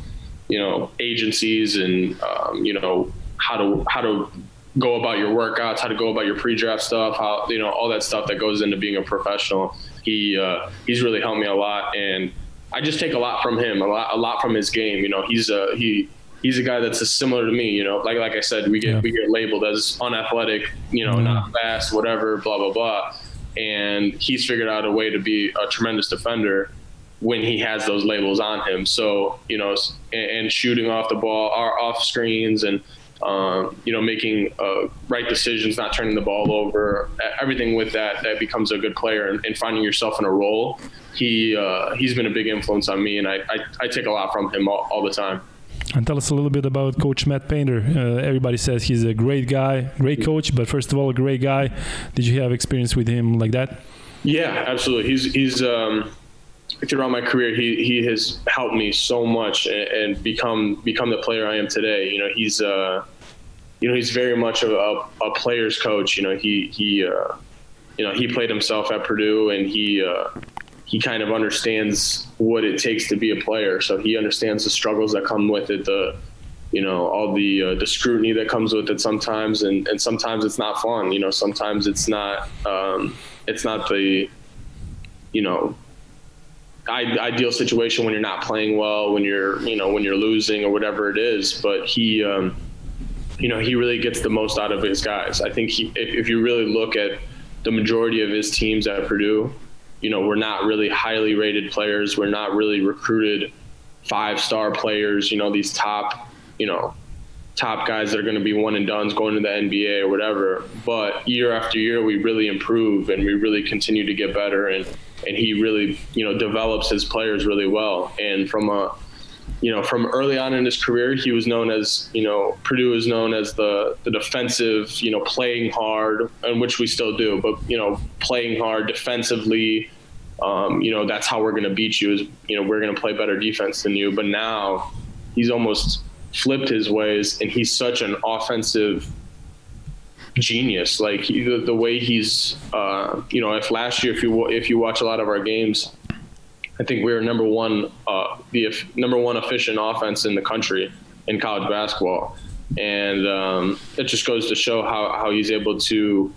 you know agencies and um, you know how to how to go about your workouts, how to go about your pre-draft stuff, how you know all that stuff that goes into being a professional. He uh, he's really helped me a lot, and I just take a lot from him, a lot a lot from his game. You know, he's a he he's a guy that's similar to me. You know, like like I said, we get yeah. we get labeled as unathletic, you know, mm-hmm. not fast, whatever, blah blah blah and he's figured out a way to be a tremendous defender when he has those labels on him. So you know, and, and shooting off the ball, or off screens, and um, you know, making uh, right decisions, not turning the ball over, everything with that, that becomes a good player and, and finding yourself in a role. He uh, he's been a big influence on me, and I, I, I take a lot from him all, all the time. And tell us a little bit about Coach Matt Painter. Uh, everybody says he's a great guy, great coach, but first of all, a great guy. Did you have experience with him like that? Yeah, absolutely. He's he's um, throughout my career, he he has helped me so much and, and become become the player I am today. You know, he's uh, you know he's very much a, a player's coach. You know, he he uh, you know he played himself at Purdue and he uh, he kind of understands what it takes to be a player. So he understands the struggles that come with it, the you know all the uh, the scrutiny that comes with it sometimes, and and sometimes it's not fun. You know, sometimes it's not um, it's not the you know ideal situation when you're not playing well, when you're you know when you're losing or whatever it is. But he. Um, you know, he really gets the most out of his guys. I think he, if, if you really look at the majority of his teams at Purdue, you know, we're not really highly rated players. We're not really recruited five star players, you know, these top, you know, top guys that are going to be one and done's going to the NBA or whatever. But year after year, we really improve and we really continue to get better. And, and he really, you know, develops his players really well. And from a, you know, from early on in his career, he was known as, you know, Purdue is known as the the defensive, you know, playing hard, and which we still do, but you know, playing hard defensively. Um, you know, that's how we're going to beat you. Is you know, we're going to play better defense than you. But now, he's almost flipped his ways, and he's such an offensive genius. Like the, the way he's, uh, you know, if last year if you if you watch a lot of our games, I think we were number one, uh, the number one efficient offense in the country in college basketball, and um, it just goes to show how how he's able to,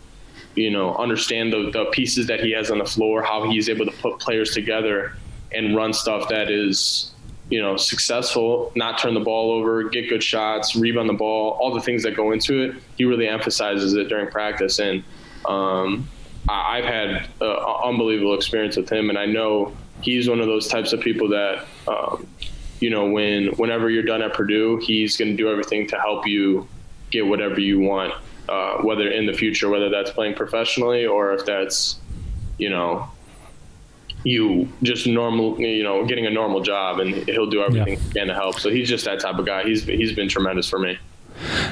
you know, understand the the pieces that he has on the floor, how he's able to put players together and run stuff that is you know, successful, not turn the ball over, get good shots, rebound the ball, all the things that go into it. He really emphasizes it during practice, and um, I, have had an unbelievable experience with him, and I know he's one of those types of people that, um, you know, when whenever you're done at Purdue, he's going to do everything to help you get whatever you want, uh, whether in the future, whether that's playing professionally or if that's, you know, you just normal, you know, getting a normal job, and he'll do everything yeah. he can to help. So he's just that type of guy. He's he's been tremendous for me.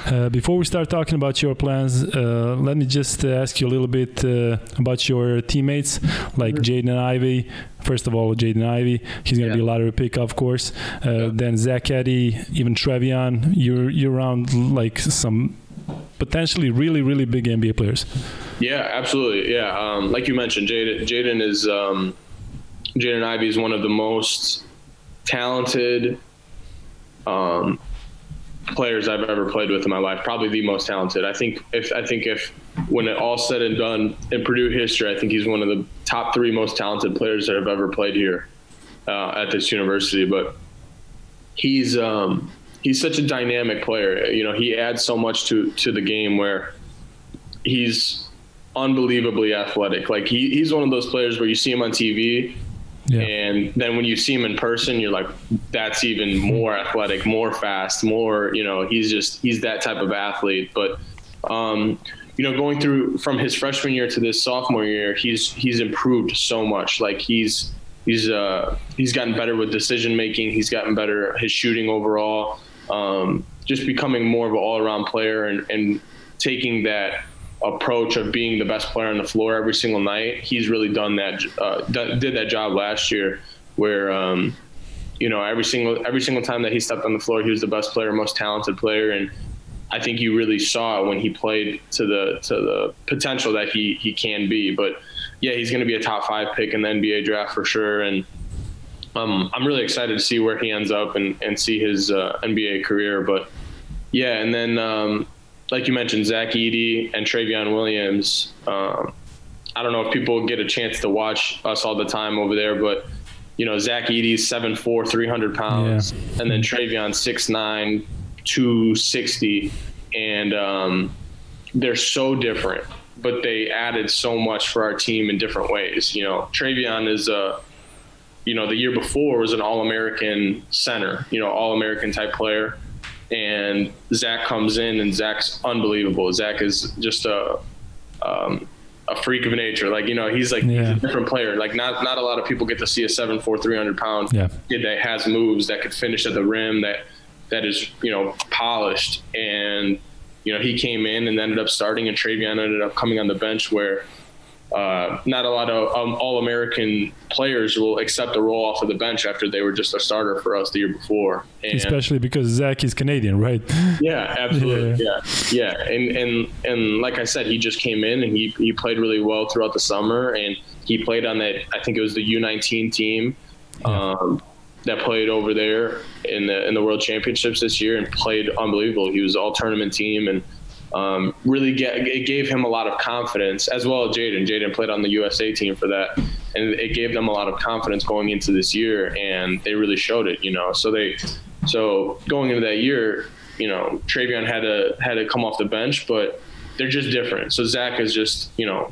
Uh, before we start talking about your plans, uh, let me just uh, ask you a little bit uh, about your teammates, like. Jaden Ivey. First of all, Jaden Ivy, he's going to yeah. be a lottery pick, of course. Uh, yeah. Then Zach Edey, even Trevion. You're you're around like some potentially really really big NBA players. Yeah, absolutely. Yeah, um, like you mentioned, Jaden Jaden is. Um, Jaden Ivey is one of the most talented um, players I've ever played with in my life. Probably the most talented. I think if I think if when it all said and done in Purdue history, I think he's one of the top three most talented players that have ever played here uh, at this university. But he's um, he's such a dynamic player. You know, he adds so much to to the game where he's unbelievably athletic. Like he, he's one of those players where you see him on TV yeah. And then when you see him in person, you're like, that's even more athletic, more fast, more, you know, he's just, he's that type of athlete. But, um, you know, going through from his freshman year to this sophomore year, he's, he's improved so much. Like he's, he's, uh, he's gotten better with decision making. He's gotten better, his shooting overall, um, just becoming more of an all around player and, and taking that, approach of being the best player on the floor every single night. He's really done that, uh, did that job last year, where um, you know every single every single time that he stepped on the floor, he was the best player, most talented player, and I think you really saw it when he played to the to the potential that he he can be. But yeah, he's going to be a top five pick in the NBA draft for sure, and. Um, I'm really excited to see where he ends up and, and see his uh, NBA career. But yeah, and then um, like you mentioned, Zach Edey and Travion Williams. Um, I don't know if people get a chance to watch us all the time over there, but you know, Zach Edey's 7'4", 300 pounds, yeah. and then Trevion 6'9", 260, and um, they're so different, but they added so much for our team in different ways. You know, Travion is a, you know, the year before was an All-American center, you know, All-American type player and Zach comes in, and Zach's unbelievable. Zach is just a um, a freak of nature. Like you know, he's like yeah. he's a different player. Like not not a lot of people get to see a seven four three hundred pound yeah. kid that has moves that could finish at the rim that that is you know polished. And you know he came in and ended up starting, and Trevion ended up coming on the bench where uh, not a lot of um, All American players will accept a role off of the bench after they were just a starter for us the year before. And Especially because Zach is Canadian, right? Yeah, absolutely. Yeah. yeah, yeah. And and and like I said, he just came in and he he played really well throughout the summer, and he played on that. I think it was the U19 team. Yeah. Um, that played over there in the in the World Championships this year and played unbelievable. He was all tournament team and um, really get, it gave him a lot of confidence as well as Jaden. Jaden played on the USA team for that, and it gave them a lot of confidence going into this year, and they really showed it. You know, so they so going into that year, you know, Trevion had to had to come off the bench, but they're just different. So Zach is just you know,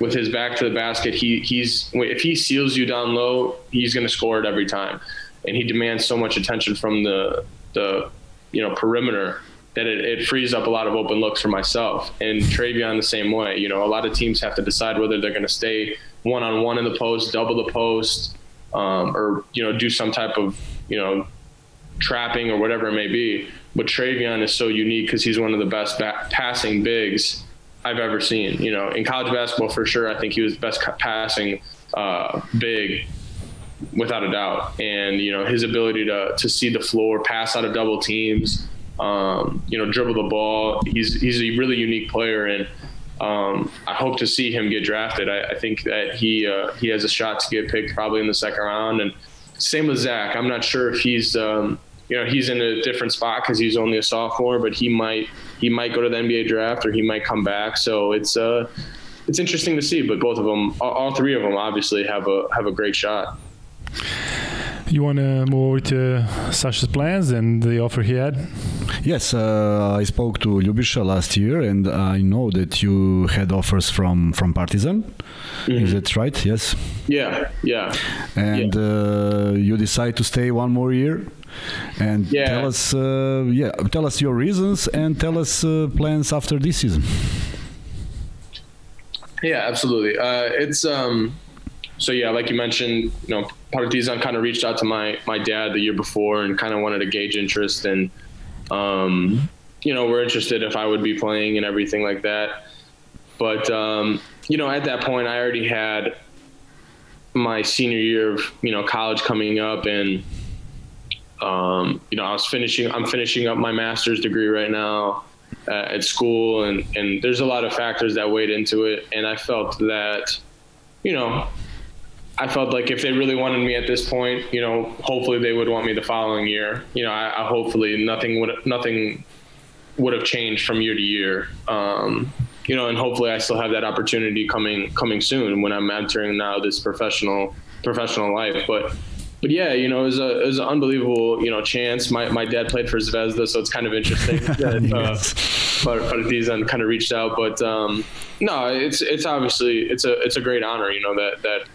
with his back to the basket, he he's if he seals you down low, he's going to score it every time, and he demands so much attention from the the you know perimeter that it, it, frees up a lot of open looks for myself. And Trevion the same way. You know, a lot of teams have to decide whether they're going to stay one on one in the post, double the post, um, or you know, do some type of you know trapping or whatever it may be. But Trevion is so unique because he's one of the best passing bigs I've ever seen. You know, in college basketball for sure, I think he was the best passing uh, big without a doubt. And you know, his ability to to see the floor, pass out of double teams um, you know, dribble the ball. He's he's a really unique player, and um, I hope to see him get drafted. I, I think that he uh, he has a shot to get picked probably in the second round. And same with Zach. I'm not sure if he's um, you know he's in a different spot because he's only a sophomore, but he might he might go to the NBA draft or he might come back. So it's uh it's interesting to see. But both of them, all, three of them, obviously have a have a great shot. You want to move over to Sasha's plans and the offer he had? Yes, uh, I spoke to Ljubisha last year, and I know that you had offers from from Partizan. Mm-hmm. Is that right? Yes. Yeah, yeah. And yeah. Uh, you decide to stay one more year. And yeah. tell us, uh, yeah, tell us your reasons and tell us uh, plans after this season. Yeah, absolutely. Uh, it's um, so yeah, like you mentioned, you know, Partizan kind of reached out to my my dad the year before and kind of wanted to gauge interest and um, you know, we're interested if I would be playing and everything like that. But um, you know, at that point, I already had my senior year of you know college coming up, and um, you know, I was finishing. I'm finishing up my master's degree right now uh, at school, and and there's a lot of factors that weighed into it, and I felt that, you know, I felt like if they really wanted me at this point, you know, hopefully they would want me the following year. You know, I, I hopefully nothing would nothing would have changed from year to year. Um, you know, and hopefully I still have that opportunity coming coming soon when I'm entering now this professional professional life. But but yeah, you know, it was a it was an unbelievable you know chance. My my dad played for Zvezda, so it's kind of interesting [laughs] that uh, Partizan kind of reached out. But um, no, it's it's obviously it's a it's a great honor. You know that that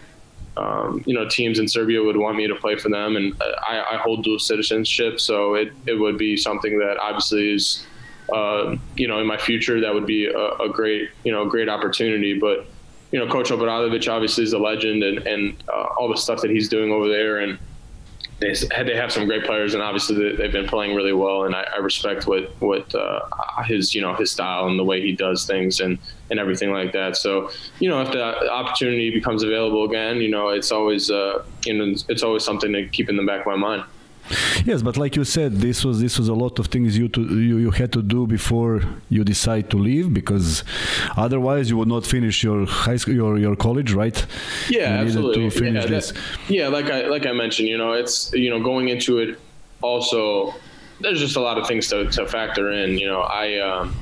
um, you know, teams in Serbia would want me to play for them, and I, I hold dual citizenship, so it, it would be something that obviously is, uh, you know, in my future that would be a, a, great, you know, great opportunity. But you know, Coach Obradovic obviously is a legend, and and uh, all the stuff that he's doing over there, and they they have some great players, and obviously they've been playing really well. And I, I respect what what uh, his you know his style and the way he does things and and everything like that. So you know if the opportunity becomes available again, you know it's always uh, you know it's always something to keep in the back of my mind. Yes, but like you said, this was this was a lot of things you to you, you had to do before you decide to leave because otherwise you would not finish your high school your your college, right? Yeah, you absolutely. yeah, that, yeah, like I like I mentioned, you know, it's you know going into it also. There's just a lot of things to, to factor in. You know, I. Um,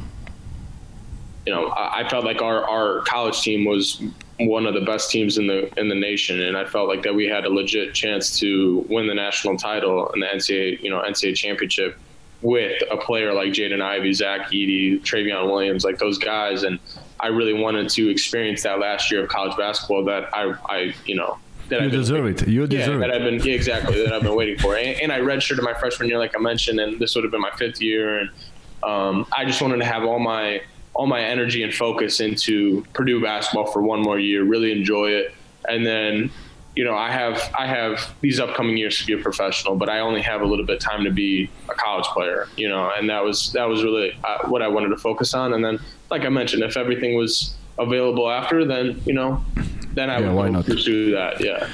you know, I, I felt like our, our college team was one of the best teams in the in the nation, and I felt like that we had a legit chance to win the national title and the NCAA you know NCAA championship with a player like Jaden Ivey, Zach Edey, Travion Williams, like those guys, and I really wanted to experience that last year of college basketball that I I you know that you I've deserve been, it. You deserve yeah, it. That I've been yeah, exactly that I've been waiting for, and, and I redshirted my freshman year, like I mentioned, and this would have been my fifth year, and um, I just wanted to have all my all my energy and focus into Purdue basketball for one more year, really enjoy it. And then, you know, I have I have these upcoming years to be a professional, but I only have a little bit of time to be a college player, you know, and that was that was really uh, what I wanted to focus on. And then, like I mentioned, if everything was available after, then you know, then I yeah, would pursue that. Yeah.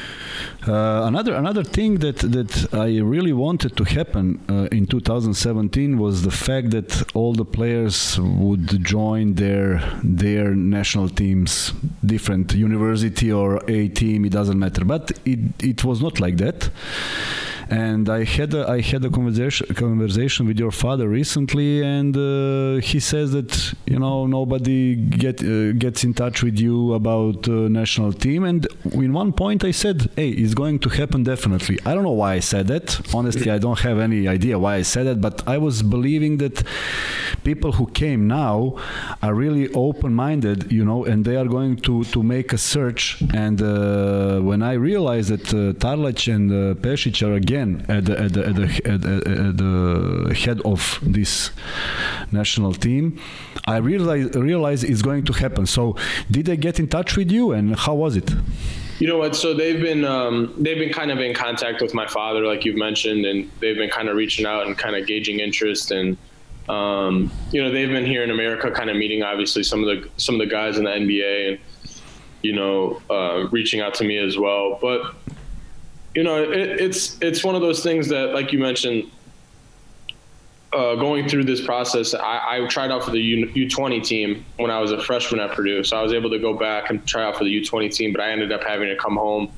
Uh, another another thing that that I really wanted to happen uh, in 2017 was the fact that all the players would join their their national teams, different university or a team, it doesn't matter. But it it was not like that and I had a, I had a conversation conversation with your father recently, and uh, he says that you know nobody get uh, gets in touch with you about uh, national team. And in one point, I said, "Hey, it's going to happen definitely." I don't know why I said that. Honestly, I don't have any idea why I said that, but I was believing that people who came now are really open-minded, you know, and they are going to to make a search. And uh, when I realized that uh, Tarlach and uh, Pešić are again again at the, at the, at the, at the, at the head of this national team, I realize realized it's going to happen. So, did they get in touch with you, and how was it? You know what? So they've been um, they've been kind of in contact with my father, like you've mentioned, and they've been kind of reaching out and kind of gauging interest and. Um, you know, they've been here in America, kind of meeting obviously some of the some of the guys in the NBA, and you know, uh, reaching out to me as well. But you know, it, it's it's one of those things that, like you mentioned, uh, going through this process, I, I tried out for the U, 20 team when I was a freshman at Purdue. So I was able to go back and try out for the U20 team, but I ended up having to come home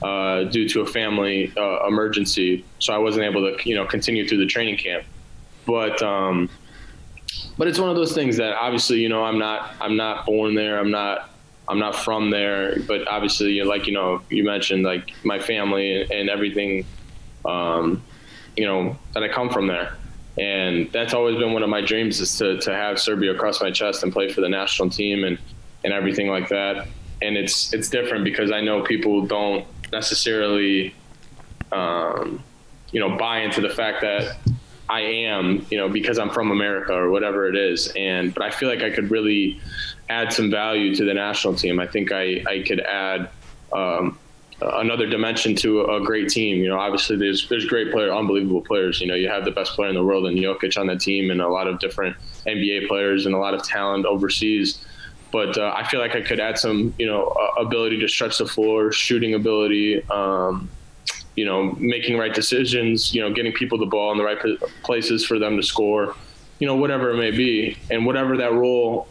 uh, due to a family uh, emergency. So I wasn't able to, you know, continue through the training camp. But um, but it's one of those things that obviously, you know, I'm not I'm not born there. I'm not I'm not from there. But obviously, you know, like you know, you mentioned like my family and, everything. Um, you know that I come from there and that's always been one of my dreams is to, to have Serbia across my chest and play for the national team and, and everything like that. And it's it's different because I know people don't necessarily, um, you know, buy into the fact that I am, you know, because I'm from America or whatever it is. And but I feel like I could really add some value to the national team. I think I I could add. Um, another dimension to a great team. You know, obviously there's there's great player, unbelievable players. You know, you have the best player in the world in Jokic on that team, and a lot of different NBA players and a lot of talent overseas. But uh, I feel like I could add some, you know, uh, ability to stretch the floor, shooting ability, um, you know, making right decisions, you know, getting people the ball in the right places for them to score, you know, whatever it may be, and whatever that role,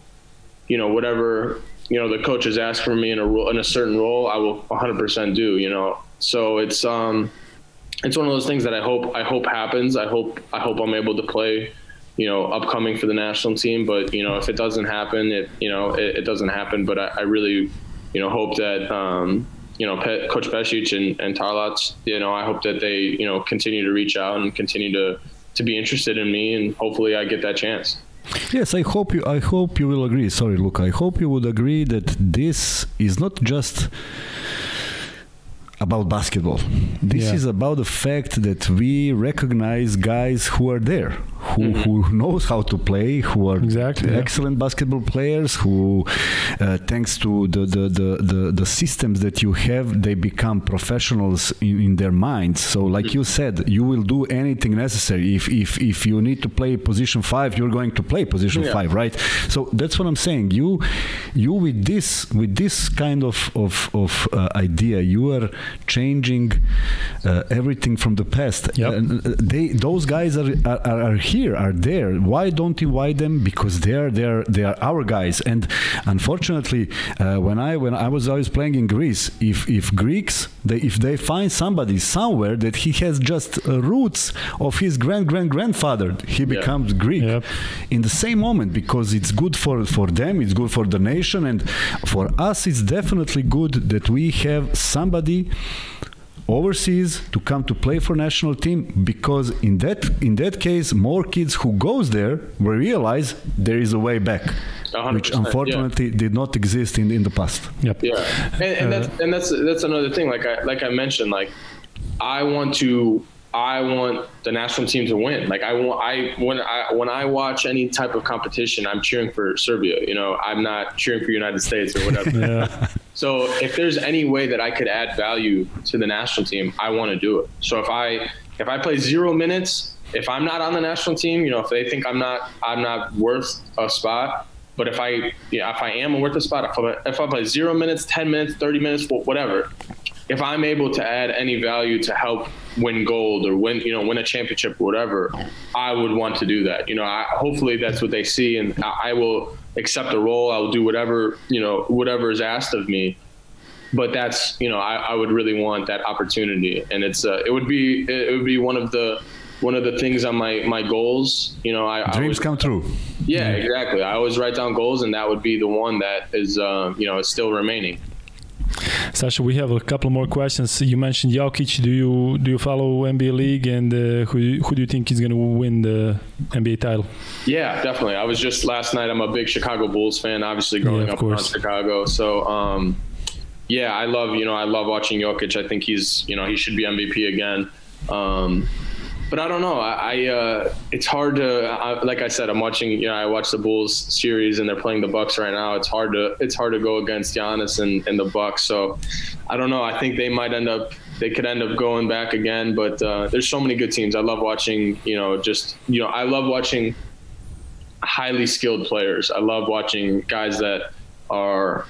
you know, whatever you know the coaches ask for me in a role in a certain role, I will 100% do. You know, so it's um, it's one of those things that I hope I hope happens. I hope I hope I'm able to play, you know, upcoming for the national team. But you know, if it doesn't happen, it you know it, it doesn't happen. But I, I, really, you know, hope that um, you know Pe- Coach Pešić and, and Tarlac, you know, I hope that they you know continue to reach out and continue to to be interested in me, and hopefully I get that chance. Yes, I hope you. I hope you will agree. Sorry, Luka. I hope you would agree that this is not just about basketball. This yeah. is about the fact that we recognize guys who are there, who, mm-hmm. who knows how to play, who are exactly, excellent yeah. basketball players, who, uh, thanks to the, the, the, the, the systems that you have, they become professionals in, in their minds. So, like you said, you will do anything necessary. If, if, if you need to play position five, you're going to play position yeah. five, right? So that's what I'm saying. You, you with this, with this kind of, of, of uh, idea, you are changing uh, everything from the past. Yep. Uh, they, those guys are, are, are here here, are there. Why don't you invite them? Because they are they are they are our guys. And unfortunately, uh, when I when I was always playing in Greece, if if Greeks they if they find somebody somewhere that he has just uh, roots of his grand grand grandfather, he yeah. becomes Greek yep. in the same moment because it's good for for them, it's good for the nation, and for us, it's definitely good that we have somebody overseas to come to play for national team because in that in that case more kids who goes there will realize there is a way back which unfortunately yeah. did not exist in in the past. Yep. Yeah. And, and uh, that's and that's that's another thing like i like i mentioned like i want to I want the national team to win. Like I want, I when I when I watch any type of competition, I'm cheering for Serbia. You know, I'm not cheering for United States or whatever. [laughs] yeah. So if there's any way that I could add value to the national team, I want to do it. So if I if I play zero minutes, if I'm not on the national team, you know, if they think I'm not I'm not worth a spot, but if I yeah, if I am worth a spot, if I, if I play zero minutes, ten minutes, thirty minutes, whatever, if I'm able to add any value to help win gold or win, you know, win a championship or whatever, I would want to do that. You know, I, hopefully that's what they see, and I, I will accept the role. I will do whatever, you know, whatever is asked of me. But that's, you know, I, I would really want that opportunity, and it's, uh, it would be, it would be one of the, one of the things on my my goals. You know, I dreams always, come true. Yeah, exactly. I always write down goals, and that would be the one that is, uh, you know, is still remaining. Sasha, we have a couple more questions. You mentioned Jokic. Do you do you follow NBA League, and uh, who who do you think is going to win the NBA title? Yeah, definitely. I was just last night. I'm a big Chicago Bulls fan. Obviously, growing yeah, up around Chicago, so um, yeah, I love you know I love watching Jokic. I think he's you know he should be MVP again. Um, but I don't know. I, I uh, it's hard to I, like I said. I'm watching. You know, I watch the Bulls series and they're playing the Bucks right now. It's hard to it's hard to go against Giannis and, and the Bucks. So I don't know. I think they might end up they could end up going back again. But uh, there's so many good teams. I love watching. You know, just you know, I love watching highly skilled players. I love watching guys that are,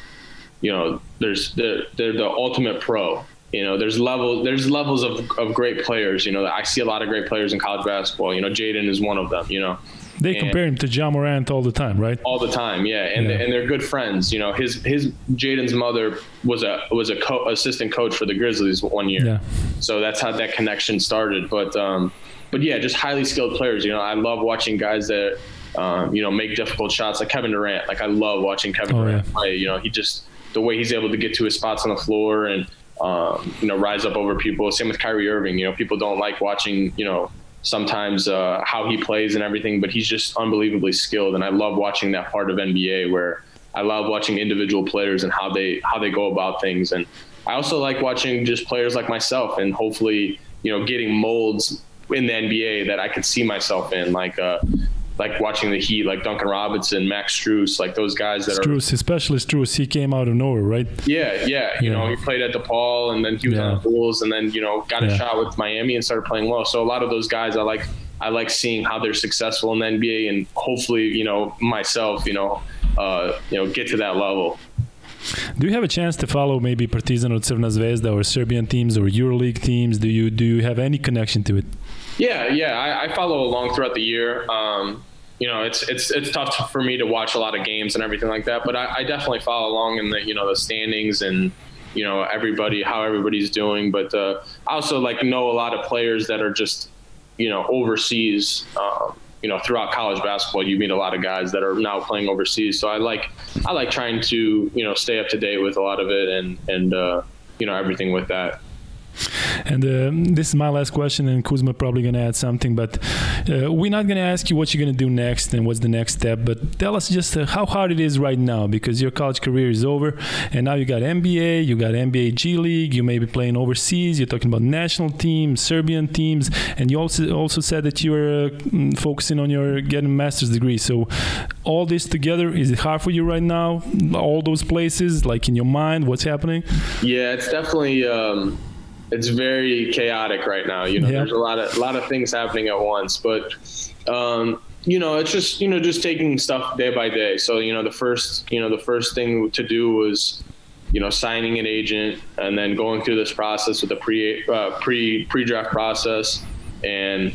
you know, there's they're, they're the ultimate pro you know, there's level there's levels of, of great players. You know, I see a lot of great players in college basketball. You know, Jaden is one of them. You know, they and compare him to Ja Morant all the time, right? All the time, yeah, and yeah. and they're good friends. You know, his his Jaden's mother was a was a co- assistant coach for the Grizzlies one year, yeah. so that's how that connection started. But um, but yeah, just highly skilled players. You know, I love watching guys that um, you know make difficult shots like Kevin Durant. Like I love watching Kevin oh, Durant yeah. play. You know, he just the way he's able to get to his spots on the floor and um, you know rise up over people. Same with Kyrie Irving. You know, people don't like watching you know sometimes uh, how he plays and everything, but he's just unbelievably skilled. And I love watching that part of NBA where I love watching individual players and how they how they go about things. And I also like watching just players like myself and hopefully you know getting molds in the NBA that I could see myself in, like uh, like watching the Heat, like Duncan Robinson, Max Strus, like those guys that Strus, are. especially Strus, he came out of nowhere, right? Yeah, yeah. You yeah. know, he played at DePaul, and then he was yeah. on the Bulls, and then you know got a yeah. shot with Miami and started playing well. So a lot of those guys, I like. I like seeing how they're successful in the NBA, and hopefully, you know, myself, you know, uh, you know, get to that level. Do you have a chance to follow maybe Partizan or Crvena Zvezda or Serbian teams or EuroLeague teams? Do you do you have any connection to it? Yeah, yeah, I, I follow along throughout the year. Um, you know, it's it's it's tough for me to watch a lot of games and everything like that, but I, I definitely follow along in the you know the standings and you know everybody how everybody's doing. But uh, I also like know a lot of players that are just you know overseas. Um, you know, throughout college basketball, you meet a lot of guys that are now playing overseas. So I like I like trying to you know stay up to date with a lot of it and and uh, you know everything with that. And uh, this is my last question, and Kuzma probably going to add something, but uh, we're not going to ask you what you're going to do next and what's the next step, but tell us just uh, how hard it is right now because your college career is over, and now you got NBA, you got NBA G League, you may be playing overseas, you're talking about national teams, Serbian teams, and you also also said that you were uh, focusing on your getting master's degree. So all this together, is it hard for you right now? All those places, like in your mind, what's happening? Yeah, it's definitely. Um it's very chaotic right now. You know, there's a lot of a lot of things happening at once, but um, you know, it's just you know just taking stuff day by day. So you know, the first you know the first thing to do was you know signing an agent and then going through this process with the pre uh, pre pre draft process and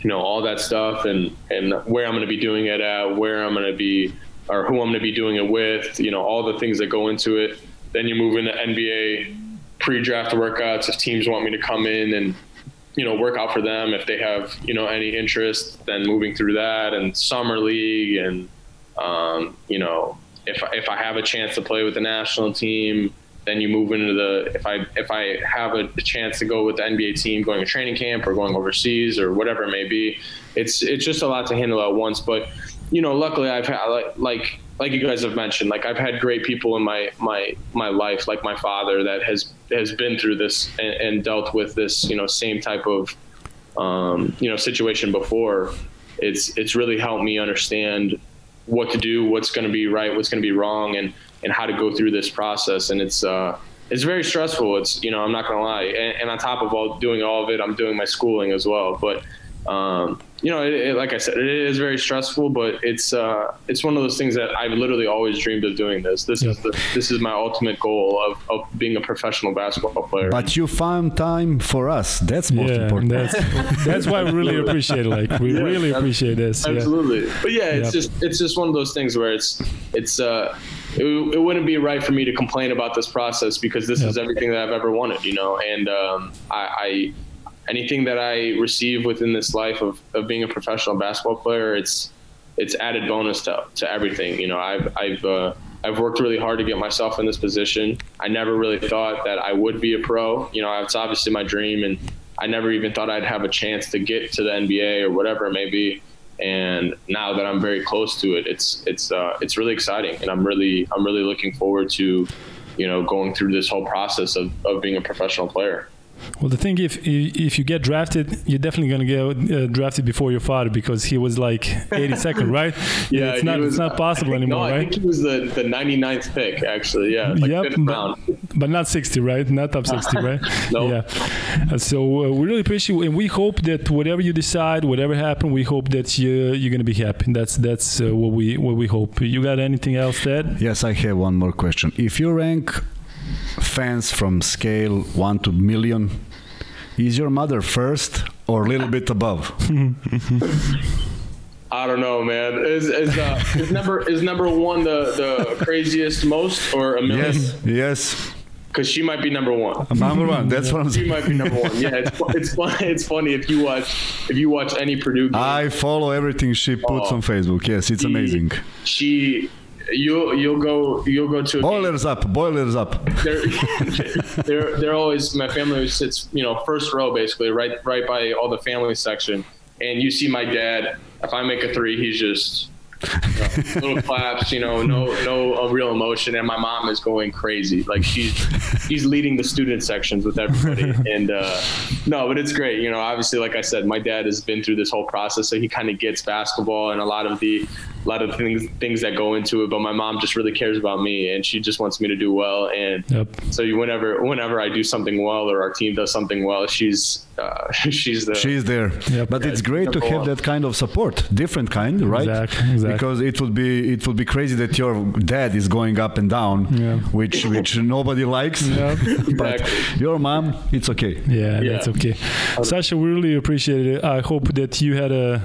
you know all that stuff and and where I'm going to be doing it at, where I'm going to be or who I'm going to be doing it with. You know, all the things that go into it. Then you move into NBA pre-draft workouts if teams want me to come in and you know work out for them if they have you know any interest then moving through that and summer league and um, you know if if I have a chance to play with the national team then you move into the if I if I have a, chance to go with the NBA team going to training camp or going overseas or whatever it may be it's it's just a lot to handle at once. But you know luckily I've had like like like you guys have mentioned, like I've had great people in my my my life, like my father, that has has been through this and, and dealt with this, you know, same type of um, you know situation before. It's it's really helped me understand what to do, what's going to be right, what's going to be wrong, and and how to go through this process. And it's uh, it's very stressful. It's you know I'm not going to lie, and, and on top of all doing all of it, I'm doing my schooling as well, but um, you know, it, it, like I said, it is very stressful, but it's uh, it's one of those things that I've literally always dreamed of doing. This this yeah. is the, this is my ultimate goal of, of being a professional basketball player. But you found time for us. That's most yeah, important. That's, [laughs] that's why we really appreciate it. Like we yeah, really appreciate this. Absolutely. But yeah, it's just it's just one of those things where it's it's uh it, it, wouldn't be right for me to complain about this process because this yep. is everything that I've ever wanted, you know. And um, I, I anything that I receive within this life of, of being a professional basketball player, it's it's added bonus to, to everything. You know, I've I've uh, I've worked really hard to get myself in this position. I never really thought that I would be a pro. You know, it's obviously my dream, and I never even thought I'd have a chance to get to the NBA or whatever it may be. And now that I'm very close to it, it's it's uh, it's really exciting, and I'm really I'm really looking forward to, you know, going through this whole process of, of being a professional player. Well, the thing if if you get drafted, you're definitely gonna get uh, drafted before your father because he was like 82nd, [laughs] right? yeah, it's not was, it's not possible think, anymore, no, right? I think he was the, the 99th pick actually. Yeah, like yep, but, but, not 60, right? Not top 60, right? [laughs] no. Yeah. Uh, so uh, we really appreciate, and we hope that whatever you decide, whatever happens, we hope that you you're gonna be happy. That's that's uh, what we what we hope. You got anything else, Ted? Yes, I have one more question. If you rank fans from scale 1 to million. Is your mother first or a little bit above? [laughs] I don't know, man. Is is uh, is number is number one the the craziest most or a million? Yes, yes. Because she might be number one. Number one. That's what I'm saying. She might be number one. Yeah, it's it's funny. It's funny if you watch if you watch any Purdue. Game, I follow everything she puts oh, on Facebook. Yes, it's she, amazing. She you you'll go you'll go to boilers up boilers up. They're, [laughs] they're they're always my family sits you know first row basically right right by all the family section. And you see my dad if I make a three, he's just you know, [laughs] little claps, you know, no no real emotion, and my mom is going crazy. Like she's she's leading the student sections with everybody, [laughs] and uh, no, but it's great. You know, obviously, like I said, my dad has been through this whole process, so he kind of gets basketball and a lot of the a lot of things things that go into it. But my mom just really cares about me, and she just wants me to do well. And yep. so whenever whenever I do something well or our team does something well, she's uh, [laughs] she's there. She's there. Yep. But yeah, it's great to have that kind of support, different kind, right? Exactly. exactly. Because it would be it would be crazy that your dad is going up and down, yeah. which which nobody likes. Yeah. [laughs] but exactly. your mom, it's okay. Yeah, yeah. that's okay. Sasha, we really appreciate it. I hope that you had a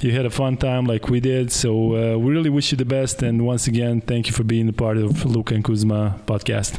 you had a fun time like we did. So uh, we really wish you the best. And once again, thank you for being a part of Luka and Kuzma podcast.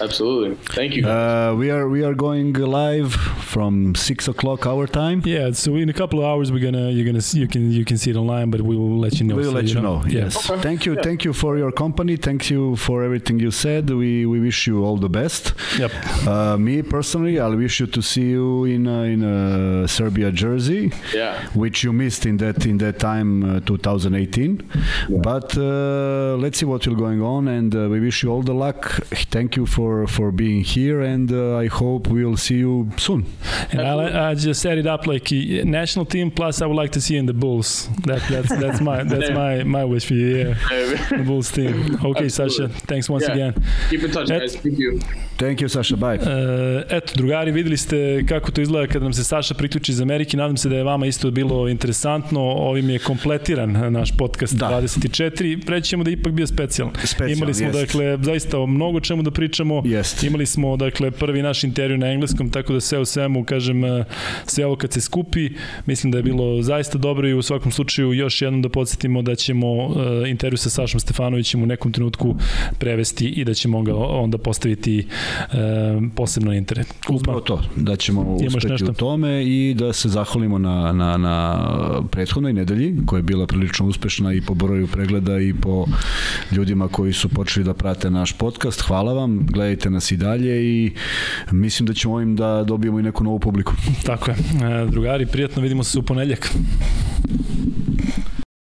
Absolutely. Thank you. Uh, we are we are going live from six o'clock our time. Yeah. So in a couple of hours, we're gonna you're gonna see, you can you can see it online, but we will let you know. We will so let you know. know. Yes. Okay. Thank you. Yeah. Thank you for your company. Thank you for everything you said. We we wish you all the best. Yep. Uh, me personally, I wish you to see you in uh, in uh, Serbia jersey. Yeah. Which you missed in that in that time uh, 2018. Yeah. But uh, let's see what will going on, and we wish you all the luck. Thank you for for for being here, and uh, I hope we'll see you soon. And I, I just set it up like national team. Plus, I would like to see you in the Bulls. That, that's that's my that's my my wish for you. Yeah, [laughs] the Bulls team. Okay, Sasha. Thanks once yeah. again. Keep in touch, Et, guys. Thank you. Thank you, Sasha. Bye. Uh, eto, drugari, videli ste kako to izgleda kada nam se Saša priključi iz Amerike. Nadam se da je vama isto bilo interesantno. Ovim je kompletiran naš podcast da. 24. Prećemo da je ipak bio specijalan. Specijalno, Imali smo, jest. dakle, zaista o mnogo čemu da pričamo Jest. Imali smo dakle prvi naš intervju na engleskom, tako da sve u svemu kažem e, sve ovo kad se skupi, mislim da je bilo zaista dobro i u svakom slučaju još jednom da podsjetimo da ćemo uh, intervju sa Sašom Stefanovićem u nekom trenutku prevesti i da ćemo ga onda postaviti posebno na internet. Upravo to, da ćemo uspeti nešto? u tome i da se zahvalimo na, na, na prethodnoj nedelji koja je bila prilično uspešna i po broju pregleda i po ljudima koji su počeli da prate naš podcast. Hvala vam, gledajte nas i dalje i mislim da ćemo ovim da dobijemo i neku novu publiku. Tako je. E, drugari, prijatno vidimo se u ponedljak.